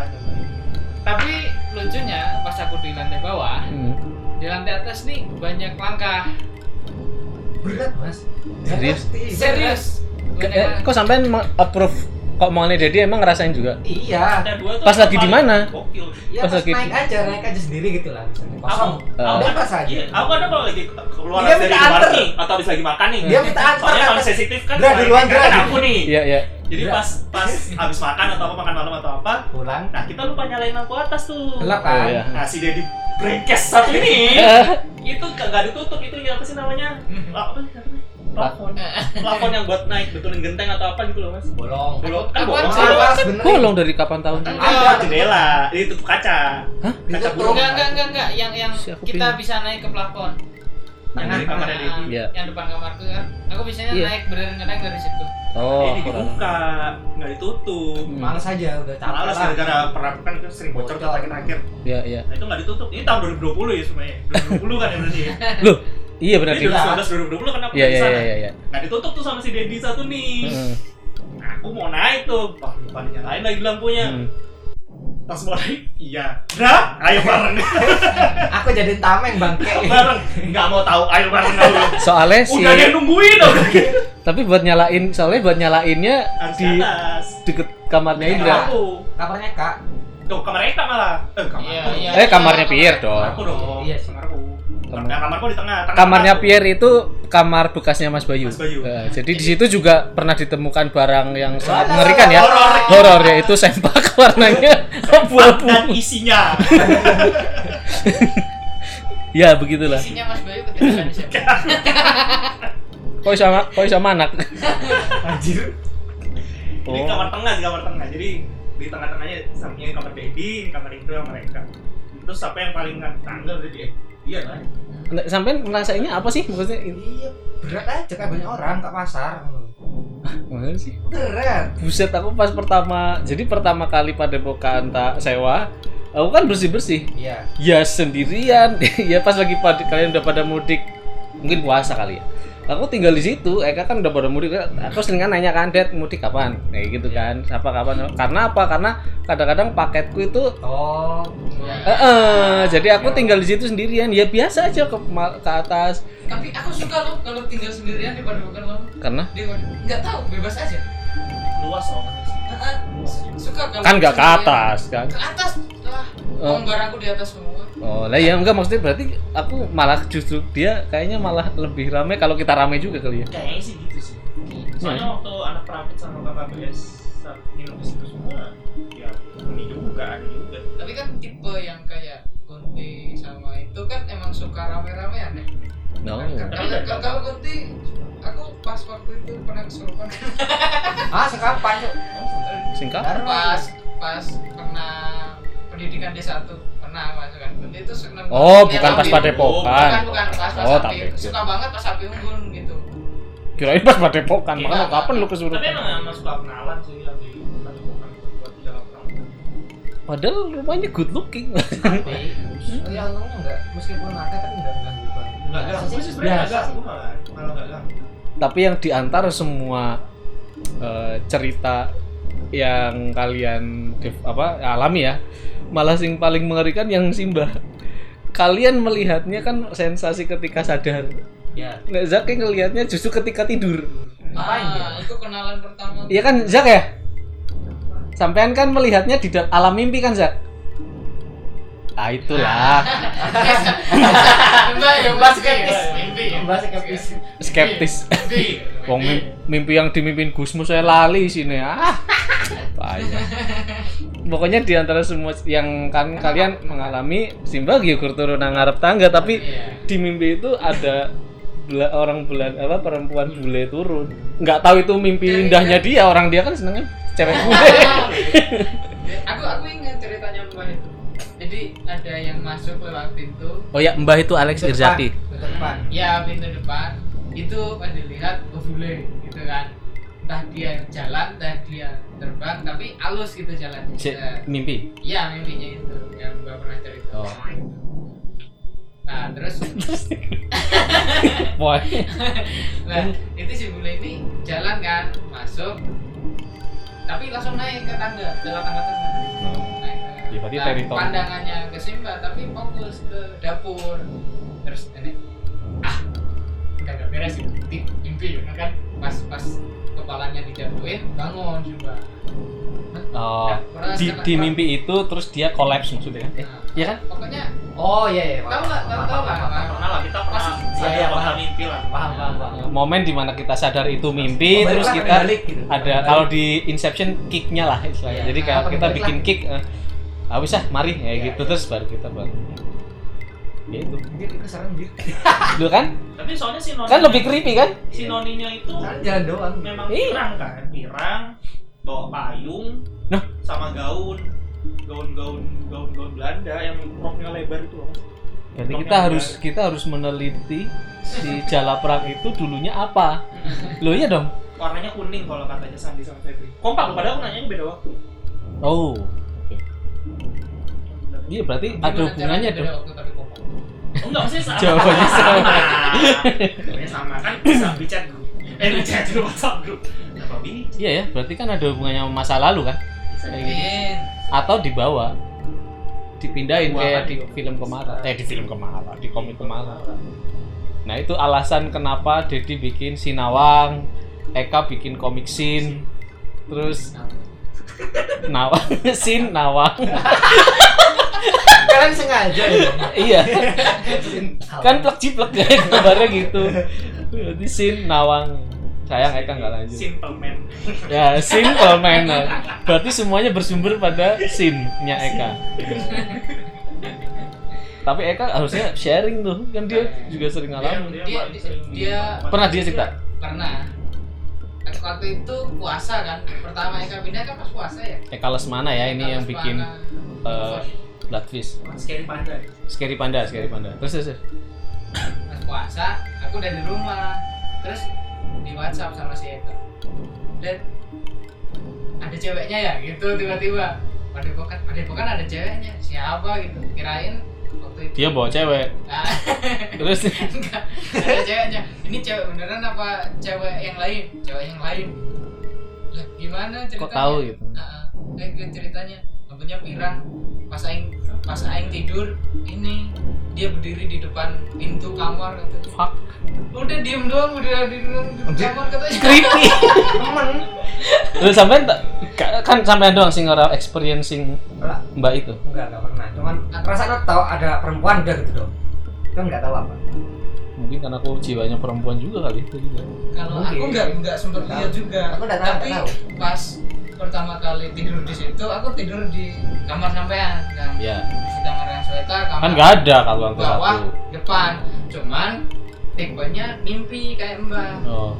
Tapi lucunya pas aku di lantai bawah, Hmm. di lantai atas nih banyak langkah. Berat, Mas. Serius? Serius. Eh, kok sampean approve kok omongannya Dedi emang ngerasain juga? Iya. Lantai dua tuh Pas lagi di mana? Iya, Pas pas lagi- naik aja, naik aja sendiri gitu lah. Misalnya Aku, kosong. Aku Udah pas aja. iya, aku kadang kalau lagi keluar Dia dari nih atau habis lagi makan nih. Dia minta anter, Soalnya kan? paling sensitif kan. Paling duluan, kan Dra. aku nih. Iya, iya. Jadi Dra. pas pas habis makan atau apa makan malam atau apa, Pulang. nah kita lupa nyalain lampu atas tuh. Gelap Oh, kan? iya. Nah si Dedi breakes satu ini itu gak, gak ditutup itu ya apa sih namanya? Apa sih namanya? Plafon. Plafon yang buat naik betulin genteng atau apa gitu loh mas. Bolong. Bolong kan bolong sih. Bolong dari kapan tahun? Ada. jendela, itu tutup kaca. Hah? Kaca bolong. Enggak, enggak, enggak, enggak. Yang yang kita bisa naik ke plafon. Yang dari Dedi. Iya. Yang depan kamarku kan. Aku biasanya Iya. naik beneran naik dari situ. Oh, Ini dibuka, nggak ditutup. Hmm. Males aja udah capek Males gara-gara pernah kan itu sering bocor tuh Bocor. terakhir-terakhir. Iya, iya. Nah itu nggak ditutup. Ini tahun 2020 ya semuanya. 2020 kan ya berarti ya. Loh, iya benar Ini Di. 2019 2020 kan aku Iya, di iya, sana. iya, iya. Nggak ditutup tuh sama si Dedi satu nih. Hmm. Nah, aku mau naik tuh. Wah, lupa dinyalain lagi lampunya. Hmm. Pas mau naik, iya. Dah, ayo bareng. Aku jadiin tameng bangke. bareng. Nggak mau tahu, ayo bareng dulu. Soalnya si Udah dia nungguin dong. tapi buat nyalain soalnya buat nyalainnya Harus di di atas. deket kamarnya Iya. Indra. Aku. Kamarnya Kak. Tuh, kamar Eka malah. Eh, kamar Iya, aku. iya. Eh kamarnya Pierre dong. Kamarku dong. Iya sih. Kamarku. Kamar- Nah, kamarku di tengah. tengah Kamarnya aku. Pierre itu kamar bekasnya Mas Bayu. Mas Bayu. Nah, jadi di situ juga pernah ditemukan barang yang sangat mengerikan ya. Horor. Horor ya itu sempak warnanya abu-abu. dan isinya. Ya begitulah. Isinya Mas Bayu ketika di situ. Koi sama koi sama anak. Anjir. Jadi Oh. kamar tengah, di kamar tengah. Jadi di tengah-tengahnya sampingnya kamar Dedi, kamar itu yang mereka. Terus siapa yang paling nggak tangga berarti ya? Iya kan? Sampean ngerasainnya apa sih maksudnya? Iya, berat aja kayak banyak orang ke pasar. Mana sih? Berat. Buset aku pas pertama jadi pertama kali pada Pokan tak sewa aku kan bersih bersih Iya. ya sendirian ya pas lagi pada kalian udah pada mudik mungkin puasa kali ya aku tinggal di situ Eka kan udah pada mudik aku sering kan nanya kan Dad mudik kapan kayak gitu kan siapa kapan karena apa karena kadang-kadang paketku itu Oh. eh, eh, jadi aku tinggal di situ sendirian ya biasa aja ke, ke atas Tapi aku suka loh kalau tinggal sendirian di Padepokan Lama. karena nggak tahu, bebas aja. Luas. Heeh. Suka kalau kan nggak ke atas kan Ke atas lah. Oh. barangku di atas semua. Oh, lah ya enggak maksudnya berarti aku malah justru dia kayaknya malah lebih rame kalau kita rame juga kali ya. Kayaknya sih gitu sih. Soalnya waktu anak perawat sama KKBS saat nginep di situ semua, ya ini juga ada juga. Tapi kan tipe yang kayak Kunti sama itu kan emang suka rame-ramean ya. No. Kalau kalau- kalau Kunti aku pas waktu itu pernah kesurupan Ah, sekapan, Cuk? Singkat? Pas pas pernah pendidikan D1 pernah masuk kan Kunti itu seneng Oh, banget bukan pas api. padepokan. bukan bukan pas pas Oh, api tapi. suka banget pas api unggun gitu Kirain pas padepokan, Iya. makanya kapan lu Tapi kesurupan? emang emang suka kenalan sih yang di Padepokan itu buat perawat. Padahal rumahnya good looking. Tapi, oh, ya untungnya enggak. Meskipun ada tapi enggak ganggu banget. Enggak ganggu sih, sebenarnya ganggu malah. Malah enggak ganggu. Tapi yang diantar semua eh, cerita yang kalian dev- apa alami ya, malah sing paling mengerikan yang Simba. Kalian melihatnya kan sensasi ketika sadar. Ya. Nggak Zaki ngelihatnya justru ketika tidur. Ah, itu kenalan pertama Iya kan Zak ya? Sampean kan melihatnya di alam mimpi kan Zak? Ah itulah Mbak ya Mbak skeptis. mimpi ya Mbak skeptis. skeptis. mimpi Wong mim- mimpi yang dimimpin Gusmus saya lali sini ah. Payah. Pokoknya di antara semua yang kan kalian mengalami Simba gyukur turun ngarep tangga tapi Iya. di mimpi itu ada bela- orang bulan apa perempuan bule turun. Nggak tahu itu mimpi indahnya dia, orang dia kan senengnya cewek bule. aku aku ingat ceritanya Mbak itu jadi ada yang masuk lewat pintu Oh ya, Mbah itu Alex Irzati. depan, ke depan. ya pintu depan itu pas dilihat oh bule gitu kan entah dia jalan entah dia terbang tapi halus gitu jalan Si- mimpi. Iya mimpinya itu yang mbak pernah cerita. Oh. Nah terus, Boy. nah itu si bule ini jalan kan masuk, tapi langsung naik ke tangga, jalan tangga. Naik ke- Ya, berarti Nah, teritori. Pandangannya ke Simba tapi fokus ke dapur. Terus ini, ah udah gak beres itu, Di- mimpi ya kan pas pas kepalanya dijatuhin bangun Simba. Oh, Ya, pernah di, di mimpi itu terus dia kolaps maksudnya kan? Nah, Iya kan? pokoknya Oh iya iya. tahu lah tahu tahu lah. Pernah lah kita pernah Pasti- sadar Iya, iya, bakal paham. mimpi lah. Paham paham paham. Momen di mana kita sadar itu mimpi, Kembali terus kita balik gitu. ada Balik. kalau di Inception kicknya lah istilahnya. Iya, Jadi nah, kayak apa, kita bikin kick, eh, ah bisa, mari ya Iya, gitu iya. terus baru kita bangun. Ya itu. Dia itu serem dia. Lu kan? Tapi soalnya si noni Kan lebih creepy kan? si noninya itu jalan doang. memang Iya. pirang kan, pirang, bawa payung, Nah. sama gaun, gaun-gaun gaun-gaun Belanda yang roknya lebar itu loh. Jadi kita lebar. harus kita harus meneliti si jala perang itu dulunya apa. Lo iya dong. warnanya kuning kalau katanya Sandi sama Febri. Kompak padahal aku nanyanya beda waktu. Oh. Iya berarti ada Gimana hubungannya caranya dong. Oh, enggak maksudnya sama. Jawabannya sama. Jawabannya sama kan bisa chat grup. Eh chat di WhatsApp grup. Bi? Iya ya, berarti kan ada hunganya sama masa lalu kan? Bisa Mungkin. Atau dibawa dipindahin Dibawa kayak di di- film Kemara. Eh di film Kemara, di komik Kemara. Nah, itu alasan kenapa Dedi bikin Sinawang, Eka bikin komik Sin, terus Nawang, Sin Nawang. Kalian sengaja ya. iya. kan plek jiplek ya gambarnya gitu. Jadi Sin Nawang. Sayang Eka nggak lanjut. Simple man. Ya, simple manner. Berarti semuanya bersumber pada sin-nya Eka. Tapi Eka harusnya sharing tuh, kan dia juga sering ngalamin. Dia, dia, dia Pernah dia cerita? pernah. Waktu itu puasa kan pertama Eka pindah kan pas puasa ya Eka Lesmana ya ini Eka yang bikin Lesmana. Bloodfish. Scary panda. Scary Panda, Scary Panda. Terus terus. terus. pas puasa aku udah di rumah terus di WhatsApp sama si Eka dan ada ceweknya ya gitu tiba-tiba padepokan padepokan ada ceweknya siapa gitu kirain waktu itu Dia bawa cewek. Nah, Terus enggak ada ceweknya ini cewek beneran apa cewek yang lain cewek yang lain lah gimana ceritanya kok tahu gitu? Nah, eh, gitu ceritanya lampunya pirang? Pas aing pas aing tidur ini dia berdiri di depan pintu kamar katanya Fuck. udah diem doang udah di kamar katanya Creepy. temen. Terus sampai kan sampai doang sing ora experiencing Mbak itu. enggak enggak pernah. Cuman perasaan tahu ada perempuan udah gitu dong kan nggak tahu apa. Mungkin karena aku jiwanya perempuan juga kali itu juga. kalau aku nggak nggak sempat lihat juga. Aku tahu, tapi tahu. pas pertama kali tidur di situ aku tidur di kamar sampean kan Ya. di kamar yang Sweta kamar Kan nggak ada kalau bawah satu. depan cuman tipenya mimpi kayak mbak Oh.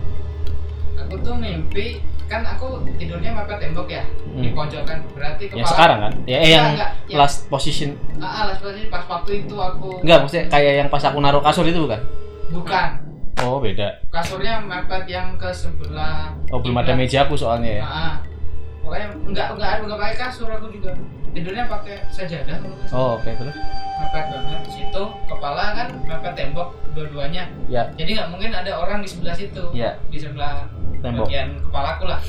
aku tuh mimpi kan aku tidurnya mepet tembok ya di Hmm. pojokan berarti kepala Yang sekarang kan? Ya eh, Enggak, yang enggak, yang- last position. ah, ah, last posisi pas waktu itu aku Enggak, maksudnya kayak yang pas aku naruh kasur itu bukan? bukan Oh, beda. kasurnya mepet yang ke sebelah Oh, belum ada meja aku soalnya ya. Ah, ah. pokoknya enggak enggak enggak pakai kasur aku juga tidurnya pakai sajadah nggak. Oh, oke terus. mepet banget di situ kepala kan mepet tembok dua-duanya Ya, jadi nggak mungkin ada orang di sebelah situ ya, di sebelah tembok. bagian kepalaku lah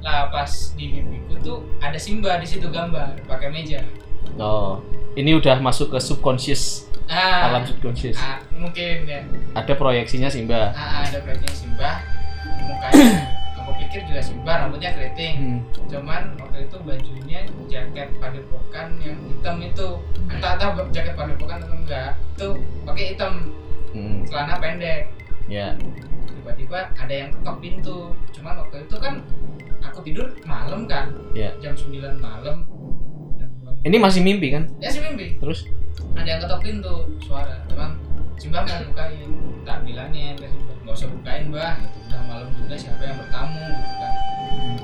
lah pas di mimpiku tuh ada Simba di situ gambar pakai meja Oh, ini udah masuk ke subconscious, ah, alam subconscious. ah, mungkin ya Ada proyeksinya Simba. ah, ada bagian Simba mukanya pikir juga Simba rambutnya keriting Hmm. cuman waktu itu bajunya jaket padepokan yang hitam itu entah entah jaket padepokan atau enggak itu pakai hitam Hmm. celana pendek Ya. tiba-tiba ada yang ketok pintu cuman waktu itu kan aku tidur malam kan Ya. jam 9 malam. Ini masih mimpi kan? ya sih mimpi Terus? ada yang ketok pintu suara cuman Simba nggak bukain tak Simba nggak usah bukain mbah. Gitu. Udah malam juga siapa yang bertamu gitu kan.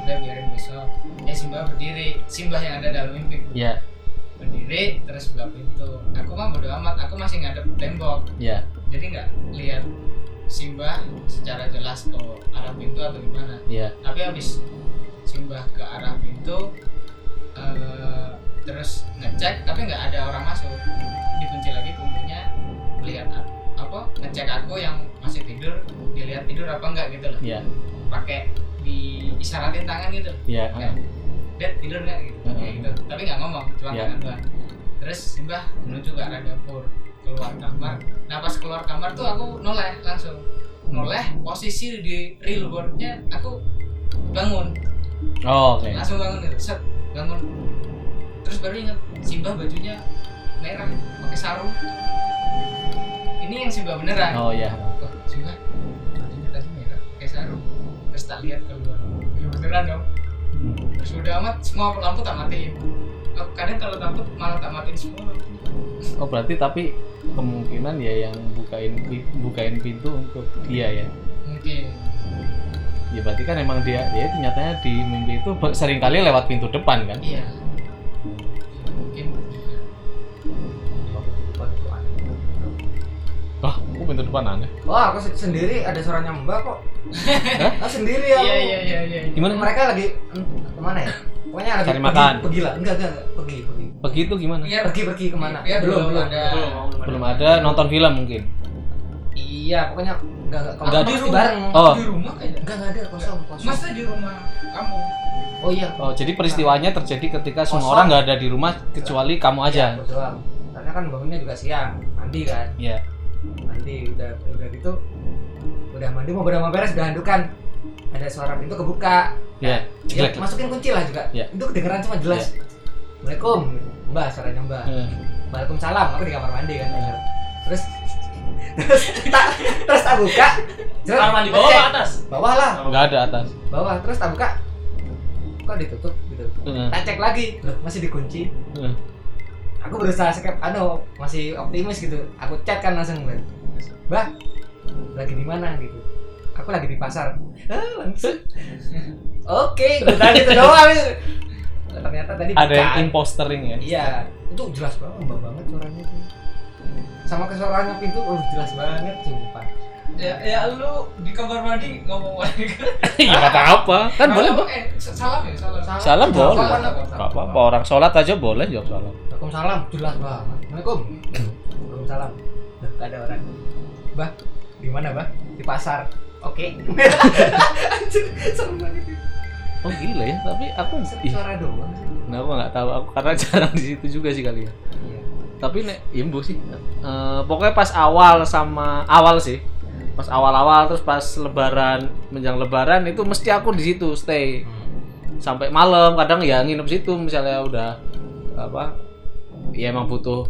Udah biarin besok. Eh Simba berdiri. Simba yang ada dalam mimpi. Ya, berdiri terus buka pintu. Aku mah bodo amat aku masih ngadep tembok. Ya. jadi nggak lihat Simba secara jelas ke arah pintu atau gimana. Ya. tapi habis Simba ke arah pintu eh, terus ngecek tapi nggak ada orang masuk. Dikunci lagi pintunya lihat a- apa ngecek aku yang masih tidur dilihat tidur apa enggak gitu loh. Ya. pakai diisaratin tangan gitu Ya. kayak Dad tidur nggak gitu. Heeh. kayak gitu. Tapi nggak ngomong cuma Ya. tangan doang terus Simba menuju ke arah dapur keluar kamar. Nah pas keluar kamar tuh aku noleh langsung. Noleh posisi di real boardnya aku bangun. Oh, oke. langsung bangun gitu set bangun. Terus baru inget Simba bajunya merah pakai sarung yang Simba beneran. Oh, ya. Wah, Simba bajunya tadi merah pakai sarung. Terus tak lihat keluar. Ya beneran dong. Hmm. terus udah amat semua lampu tak matiin. Aku kadang kalau takut malah tak matiin semua. Oh, berarti tapi kemungkinan ya yang bukain bukain pintu untuk dia ya. mungkin. Ya berarti kan emang dia ya itu nyatanya di mimpi itu sering kali lewat pintu depan kan. iya Wah, kok pintu depan aneh. wah aku se- sendiri ada suaranya mbak kok. Hah? ah sendiri ya iya iya iya iya. Gimana? mereka lagi ke mana ya? Pokoknya lagi Cari pergi- makan. pergi lah. Enggak enggak enggak. Pergi pergi. Begitu gimana? Iya, pergi pergi ke mana? Iya, belum belum belum. ada. Belum, Belum ada. Nonton film mungkin. iya pokoknya enggak enggak. Kalau Enggak di bareng. Oh. di rumah kayaknya. Enggak enggak ada. Kosong kosong. Masa di rumah kamu? Oh iya. Oh, jadi peristiwanya terjadi ketika semua orang nggak ada di rumah kecuali kamu aja. Aku doang karena kan bangunnya juga siang mandi kan. Iya. Mandi udah udah gitu udah mandi mau udah mau beres udah handukan ada suara pintu kebuka. Iya. ya masukin kunci lah juga. Iya. itu kedengeran cuma jelas. Assalamualaikum mbak suaranya mbak. Eh, Waalaikumsalam aku di kamar mandi kan terus terus tak terus tak buka. Terus Kamar mandi bawah apa atas? bawah lah. Nggak ada atas. bawah terus tak buka. Kok ditutup? Gitu Eh, tak cek lagi. Loh masih dikunci? Eh. Aku berusaha skep anu masih optimis gitu. Aku chat kan langsung mbak. Mbak lagi di mana gitu? Aku lagi di pasar. Ah, langsung. Oke udah gitu doang. Ternyata tadi ada yang impostering ya? Iya itu jelas banget mbak banget suaranya tuh. Sama kesuaranya pintu oh jelas banget sumpah. Ya, ya lu di kamar mandi ngomong lagi kan? ya kata apa kan boleh Bang. Eh, salam ya, salam. salam boleh. Salam, Gak apa-apa orang sholat aja boleh jawab salam Waalaikumsalam jelas banget. Assalamualaikum. Waalaikumsalam. Gak ada orang. Bah, di mana bah? Di pasar. Oke. Anjir, serem banget itu. oh gila ya tapi aku Suara doang. Nah, aku nggak tahu? Aku karena jarang di situ juga sih kali ya. Iya. Tapi nek imbu sih. Eh, pokoknya pas awal sama awal sih. Pas awal-awal terus pas lebaran menjelang lebaran itu mesti aku di situ stay. Sampai malam kadang ya nginep situ misalnya udah apa ya emang butuh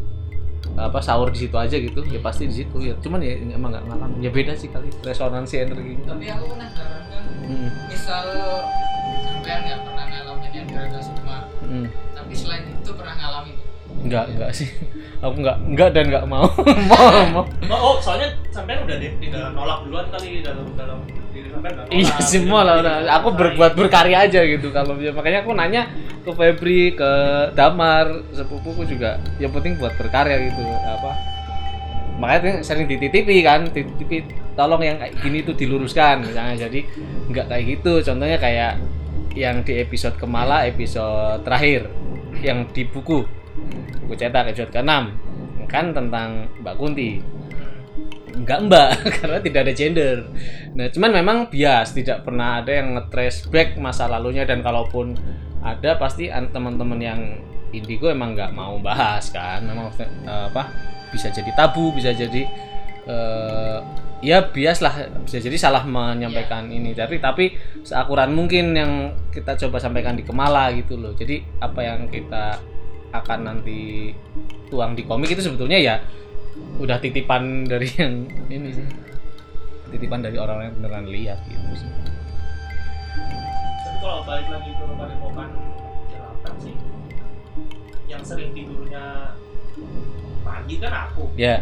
apa sahur di situ aja gitu ya pasti di situ ya cuman ya emang nggak ngalamin ya beda sih kali resonansi energi Tapi aku penasaran kan, Hmm, misal sampean nggak pernah ngalamin yang Draga Sukma, hmm. tapi selain itu pernah ngalamin. Enggak enggak sih aku enggak enggak dan enggak mau mau mau Oh, oh, soalnya sampean udah deh, udah nolak duluan kali dalam dalam diri sampean nggak nolak. Iya semua lah udah. Aku berbuat berkarya aja gitu kalau makanya aku nanya ke Febri, ke Damar, sepupuku juga. Yang penting buat berkarya gitu apa. Makanya sering dititipi kan, dititipi tolong yang kayak gini tuh diluruskan misalnya. Jadi nggak kayak gitu. Contohnya kayak yang di episode Kemala episode terakhir yang di buku buku cetak episode ke-6 kan tentang Mbak Kunti. Enggak mbak karena tidak ada gender. Nah cuman memang bias tidak pernah ada yang nge-trace back masa lalunya. Dan kalaupun ada pasti an- teman-teman yang indigo emang nggak mau bahas kan. Memang eh, apa bisa jadi tabu bisa jadi eh, ya bias lah bisa jadi salah menyampaikan ini. Tapi tapi seakuran mungkin yang kita coba sampaikan di Kemala gitu loh. Jadi apa yang kita akan nanti tuang di komik itu sebetulnya ya udah titipan dari yang ini sih titipan dari orang yang beneran lihat gitu sih Tapi kalau balik lagi ke padepokan Jelapan sih, yang sering tidurnya pagi kan aku. ya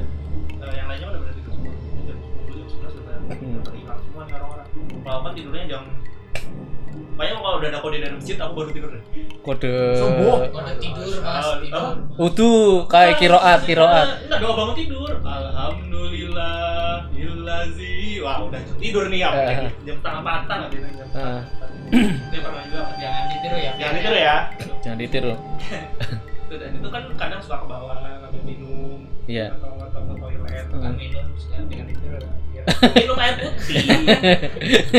Eh, yang lainnya udah pada tidur semua. Jam 10, jam 11 udah Hmm. hilang semua nih orang-orang. Kalau kan tidurnya jam Makanya kalau udah ada kode dari masjid aku baru tidur deh. kode Subuh. Kode tidur mas, Ah, tidur. apa? utuh kayak kiroat kiroat Enggak doa bangun tidur. Alhamdulillah ilazi. Wah, udah tidur nih ya. Eh. Jam setengah patah tidur jam. Eh. Dia pernah juga. Jangan ditiru ya. Jangan tidur ya. jangan ditiru Itu dan itu kan kadang suka ke bawah ngambil minum. Iya. Atau atau ke Bukan minum, dengan ya. Minum air putih.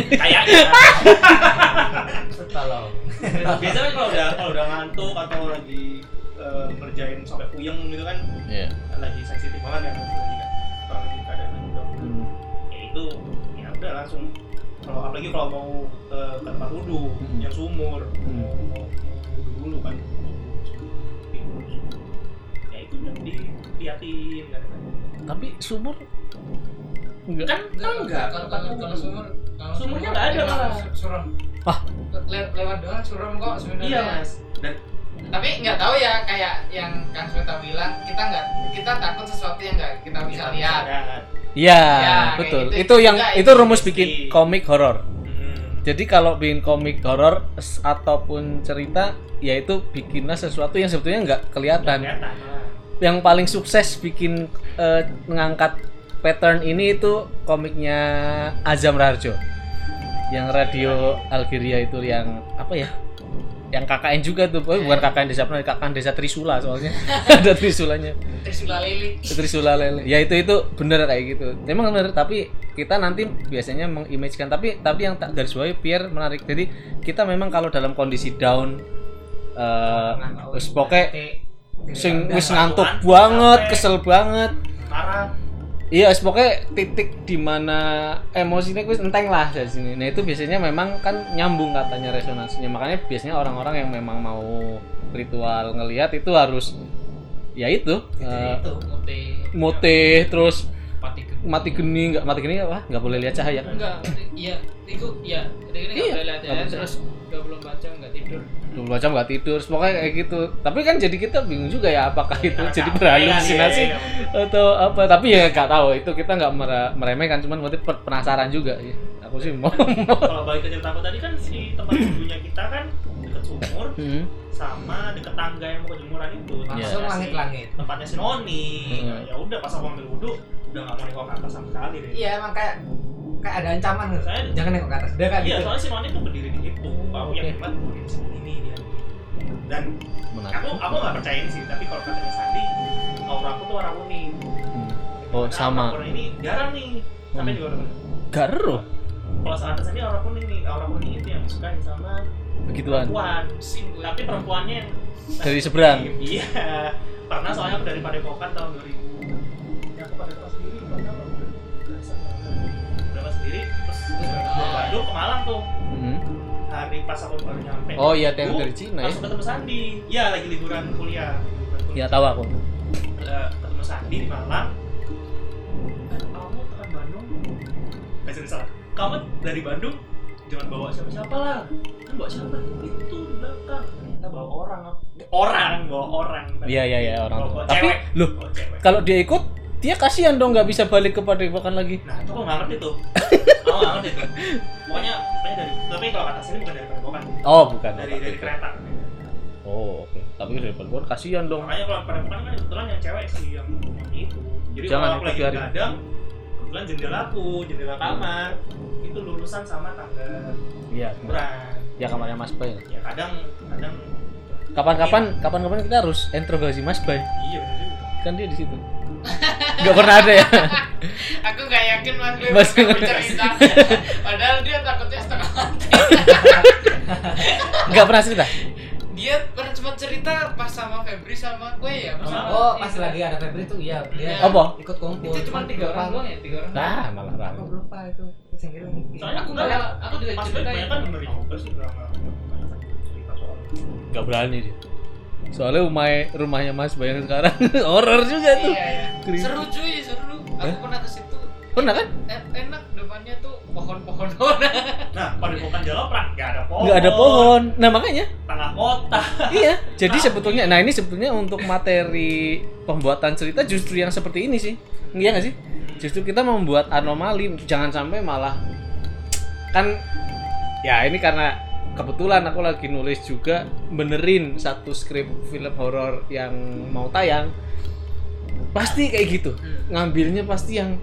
Kayaknya. Tolong Biasanya kalau udah kalau udah ngantuk atau lagi ngerjain sampai puyeng gitu kan Iya. lagi sensitif banget ya kan kalau lagi keadaan Hmm. ya itu ya udah langsung kalau apalagi kalau mau eh, ke tempat wudhu Hmm. yang sumur Hmm. mau, mau, mau wudhu dulu kan ya itu udah diliatin kan tapi sumur enggak kan kan enggak Kalau kalau kalau sumur, kalau Sumurnya sumur nggak ada, su- Suram. Ah. Le- lewat doang suram kok sebenarnya. iya mas dan Tapi nggak tahu ya kayak yang Kang Sweta bilang kita nggak kita takut sesuatu yang nggak kita bisa lihat. lihat Iya, Ya, betul. gitu. Itu yang Enggak, itu itu rumus bikin komik horor. Hmm. Jadi kalau bikin komik horor ataupun cerita, yaitu bikinlah sesuatu yang sebetulnya nggak kelihatan. kelihatan Yang paling sukses bikin eh, mengangkat pattern ini itu komiknya Azam Rarjo. Yang radio Algeria itu yang apa ya? Yang KKN juga tuh, oh, bukan KKN Desa Penari, KKN Desa Trisula soalnya. Ada Trisulanya. Trisula Lili. Trisula lele. Ya itu itu bener kayak gitu. Memang bener tapi kita nanti biasanya mengimagekan tapi tapi yang tak garis bawahi biar menarik. Jadi kita memang kalau dalam kondisi down eh wis poke sing wis ngantuk banget, kesel banget. marah Iya, poke titik di mana emosinya wis enteng lah dari sini. Nah, itu biasanya memang kan nyambung katanya resonansinya. Makanya biasanya orang-orang yang memang mau ritual ngelihat itu harus ya itu eh, itu Mute. mutih terus Mati geni. mati geni nggak mati geni apa nggak boleh lihat cahaya Enggak, iya, itu iya, ini Iya, nggak boleh lihat nggak ya. boleh. Terus 24 jam nggak tidur. 24 jam nggak tidur pokoknya kayak gitu tapi kan jadi kita bingung juga ya apakah itu Karena jadi capek berhalusinasi kan, iya. atau apa tapi ya nggak tahu itu kita nggak mere- meremehkan cuman berarti penasaran juga ya aku sih mau kalau balik ke cerita aku tadi kan si tempat dulunya kita kan deket sumur Hmm. sama deket tangga yang mau ke jemuran itu Langsung langit-langit. tempatnya si Noni Hmm. Ya udah pas aku ambil wudhu udah nggak mau nengok ke atas sama sekali deh Iya emang kayak kayak ada ancaman gitu. Saya- Jangan nengok ke atas. Udah kan iya gitu. soalnya si Noni tuh berdiri di situ aku Oke. yakin banget dia di sini dia dan Menarik. aku aku nggak percaya ini sih tapi kalau katanya Sandi aura aku tuh warna kuning Hmm. Oh, Nah, sama. aura ini jarang nih sampai Hmm. juga warna. Garu. kalau saat atas ini aura kuning nih aura kuning itu yang disukai sama Begituan. perempuan tapi perempuannya yang Dari seberang. iya pernah soalnya aku dari Padepokan tahun 2000 ke Bandung ke Malang tuh. Hmm. hari pas aku baru nyampe. Oh iya, yang dari Cina ya. langsung ketemu Sandi. Ya lagi liburan kuliah. Liburan kuliah. Ya tahu aku. Eh, ketemu Sandi di Malang. Kamu ke Bandung? Eh sorry, salah. Kamu dari Bandung? Jangan bawa siapa-siapa lah. Kan bawa siapa? Itu di belakang. Kita bawa orang. Orang? Bawa orang. Iya iya iya orang. Bawa- bawa Tapi loh cewek. kalau dia ikut dia kasihan dong nggak bisa balik ke Padepokan lagi. nah itu aku nggak ngerti tuh aku nggak ngerti tuh pokoknya pokoknya dari tapi kalau kata sini bukan dari Padepokan Oh bukan. dari dari kereta Oh oke. Tapi dari Padepokan kasihan dong. makanya kalau Padepokan kan kebetulan yang cewek sih yang itu jadi Jangan kalau aku lagi biarin. kadang kebetulan jendelaku jendela kamar itu lulusan sama tangga Iya. kurang Ya kamarnya Mas Bay. ya kadang kadang Kapan-kapan kapan-kapan kita harus interogasi Mas Bay. iya juga Kan dia di situ. Gak pernah ada ya. Aku nggak yakin mas Gue Mas- bakal bercerita. Padahal dia takutnya setengah mati. Gak pernah cerita. Dia pernah cuma cerita pas sama Febri sama gue ya. Pas sama Oh pas lagi ada Febri tuh iya dia Apa? ikut kumpul. Itu cuma tiga orang doang ya, tiga orang. Nah malah Aku rame. lupa itu. Soalnya Aku aku nggak, nggak aku juga cerita banyak ya. kan bener juga sih Gak berani dia. Soalnya rumah rumahnya Mas Bay yang sekarang horor juga tuh. Iya, iya. Creepy. Seru cuy, seru. Aku Eh? pernah ke situ. Pernah kan? E- enak depannya tuh pohon-pohon. nah Padepokan Jaloprak nggak ada pohon Nggak ada pohon. Nah makanya tengah kota iya. Jadi sebetulnya, nah ini sebetulnya untuk materi pembuatan cerita justru yang seperti ini sih. Iya nggak sih? Justru kita membuat anomali, jangan sampai malah kan ya ini karena kebetulan aku lagi nulis juga benerin satu skrip film horor yang mau tayang. Pasti kayak gitu. Ngambilnya pasti yang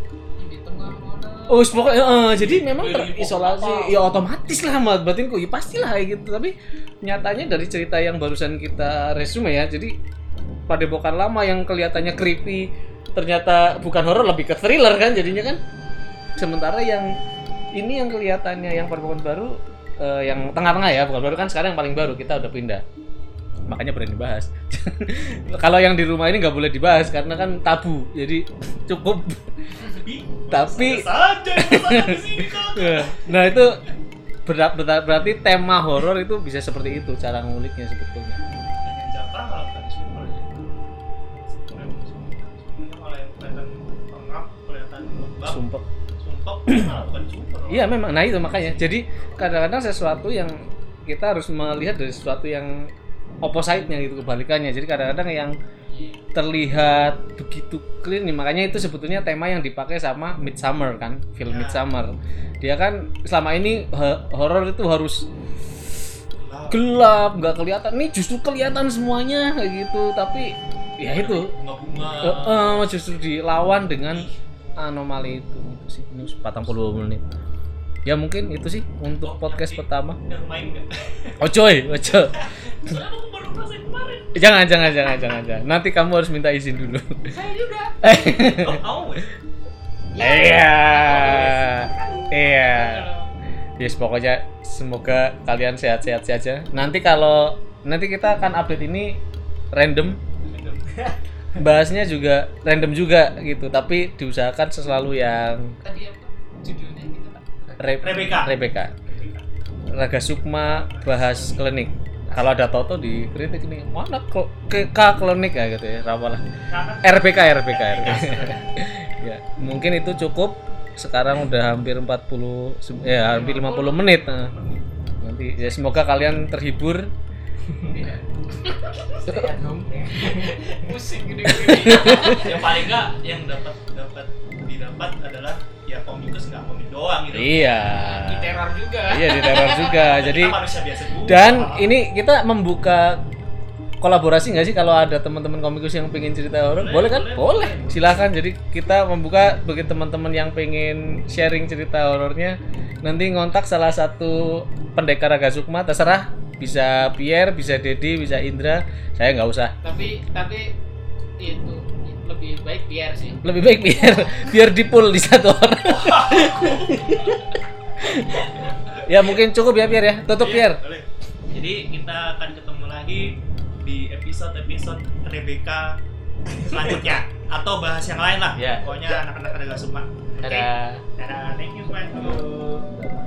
di tengah mana? Oh, pokoknya eh, jadi memang terisolasi ya otomatis lah mat batinku ya pastilah kayak gitu. Tapi nyatanya dari cerita yang barusan kita resume ya jadi padepokan lama yang kelihatannya creepy ternyata bukan horor lebih ke thriller kan jadinya kan. Sementara yang ini yang kelihatannya yang padepokan baru eh, yang tengah-tengah ya bukan? Baru kan sekarang yang paling baru kita udah pindah. Makanya berani dibahas. Kalau yang di rumah ini nggak boleh dibahas karena kan tabu. Jadi cukup. Tapi- Saya saja yang bersama di sini kak. Ya, Nah itu ber- ber- berarti tema horor itu bisa seperti itu cara nguliknya sebetulnya. ya Sumpah. Iya memang. Nah itu makanya. Jadi kadang-kadang sesuatu yang kita harus melihat dari sesuatu yang opposite-nya gitu kebalikannya. Jadi kadang-kadang yang terlihat begitu clear nih makanya itu sebetulnya tema yang dipakai sama Midsummer kan film Ya. Midsummer dia kan selama ini ho- horor itu harus Gelap. nggak kelihatan nih justru kelihatan semuanya kayak gitu tapi ya itu bunga-bunga Eh, eh, justru dilawan dengan anomali itu sih ini 40 menit. Ya mungkin itu sih untuk podcast pertama. Oh coy oh coy. Jangan jangan jangan jangan jangan. Nanti kamu harus minta izin dulu. Saya juga. ya iya. iya. Yes pokoknya semoga kalian sehat-sehat saja. Nanti kalau nanti kita akan update ini random bahasnya juga random juga gitu tapi diusahakan selalu yang Tadi apa? Judulnya gitu? Re- Rebecca. Rebecca. Raga Sukma bahas klinik. Kalau ada Toto dikritik nih, mana kok ke K klinik ya gitu ya, rapalah. Karena RBK RBK RBK. ya, mungkin itu cukup. Sekarang udah hampir 40 se- ya hampir 50 menit. Nah. Nanti ya semoga kalian terhibur. Stay at home. Pusing gede-gede. yang paling enggak yang dapat dapat didapat adalah ya komikus nggak komik doang gitu Iya. di teror juga Iya di teror juga. Jadi manusia biasa juga dan ini kita membuka kolaborasi nggak sih kalau ada teman-teman komikus yang pengen cerita horor? Boleh, Boleh kan? boleh, Boleh. boleh. Silakan. Jadi kita membuka bagi teman-teman yang pengen sharing cerita horornya nanti ngontak salah satu pendekar Raga Sukma terserah bisa Pierre, bisa Dedi, bisa Indra. Saya nggak usah. tapi tapi itu lebih baik biar sih Lebih baik biar biar di pool di satu orang. ya mungkin cukup ya Pierre ya. Tutup Iya, Pierre. jadi kita akan ketemu lagi di episode-episode Rebecca selanjutnya atau bahas yang lain lah Iya. pokoknya anak-anak ada suka oke Dadah. dadah thank you semuanya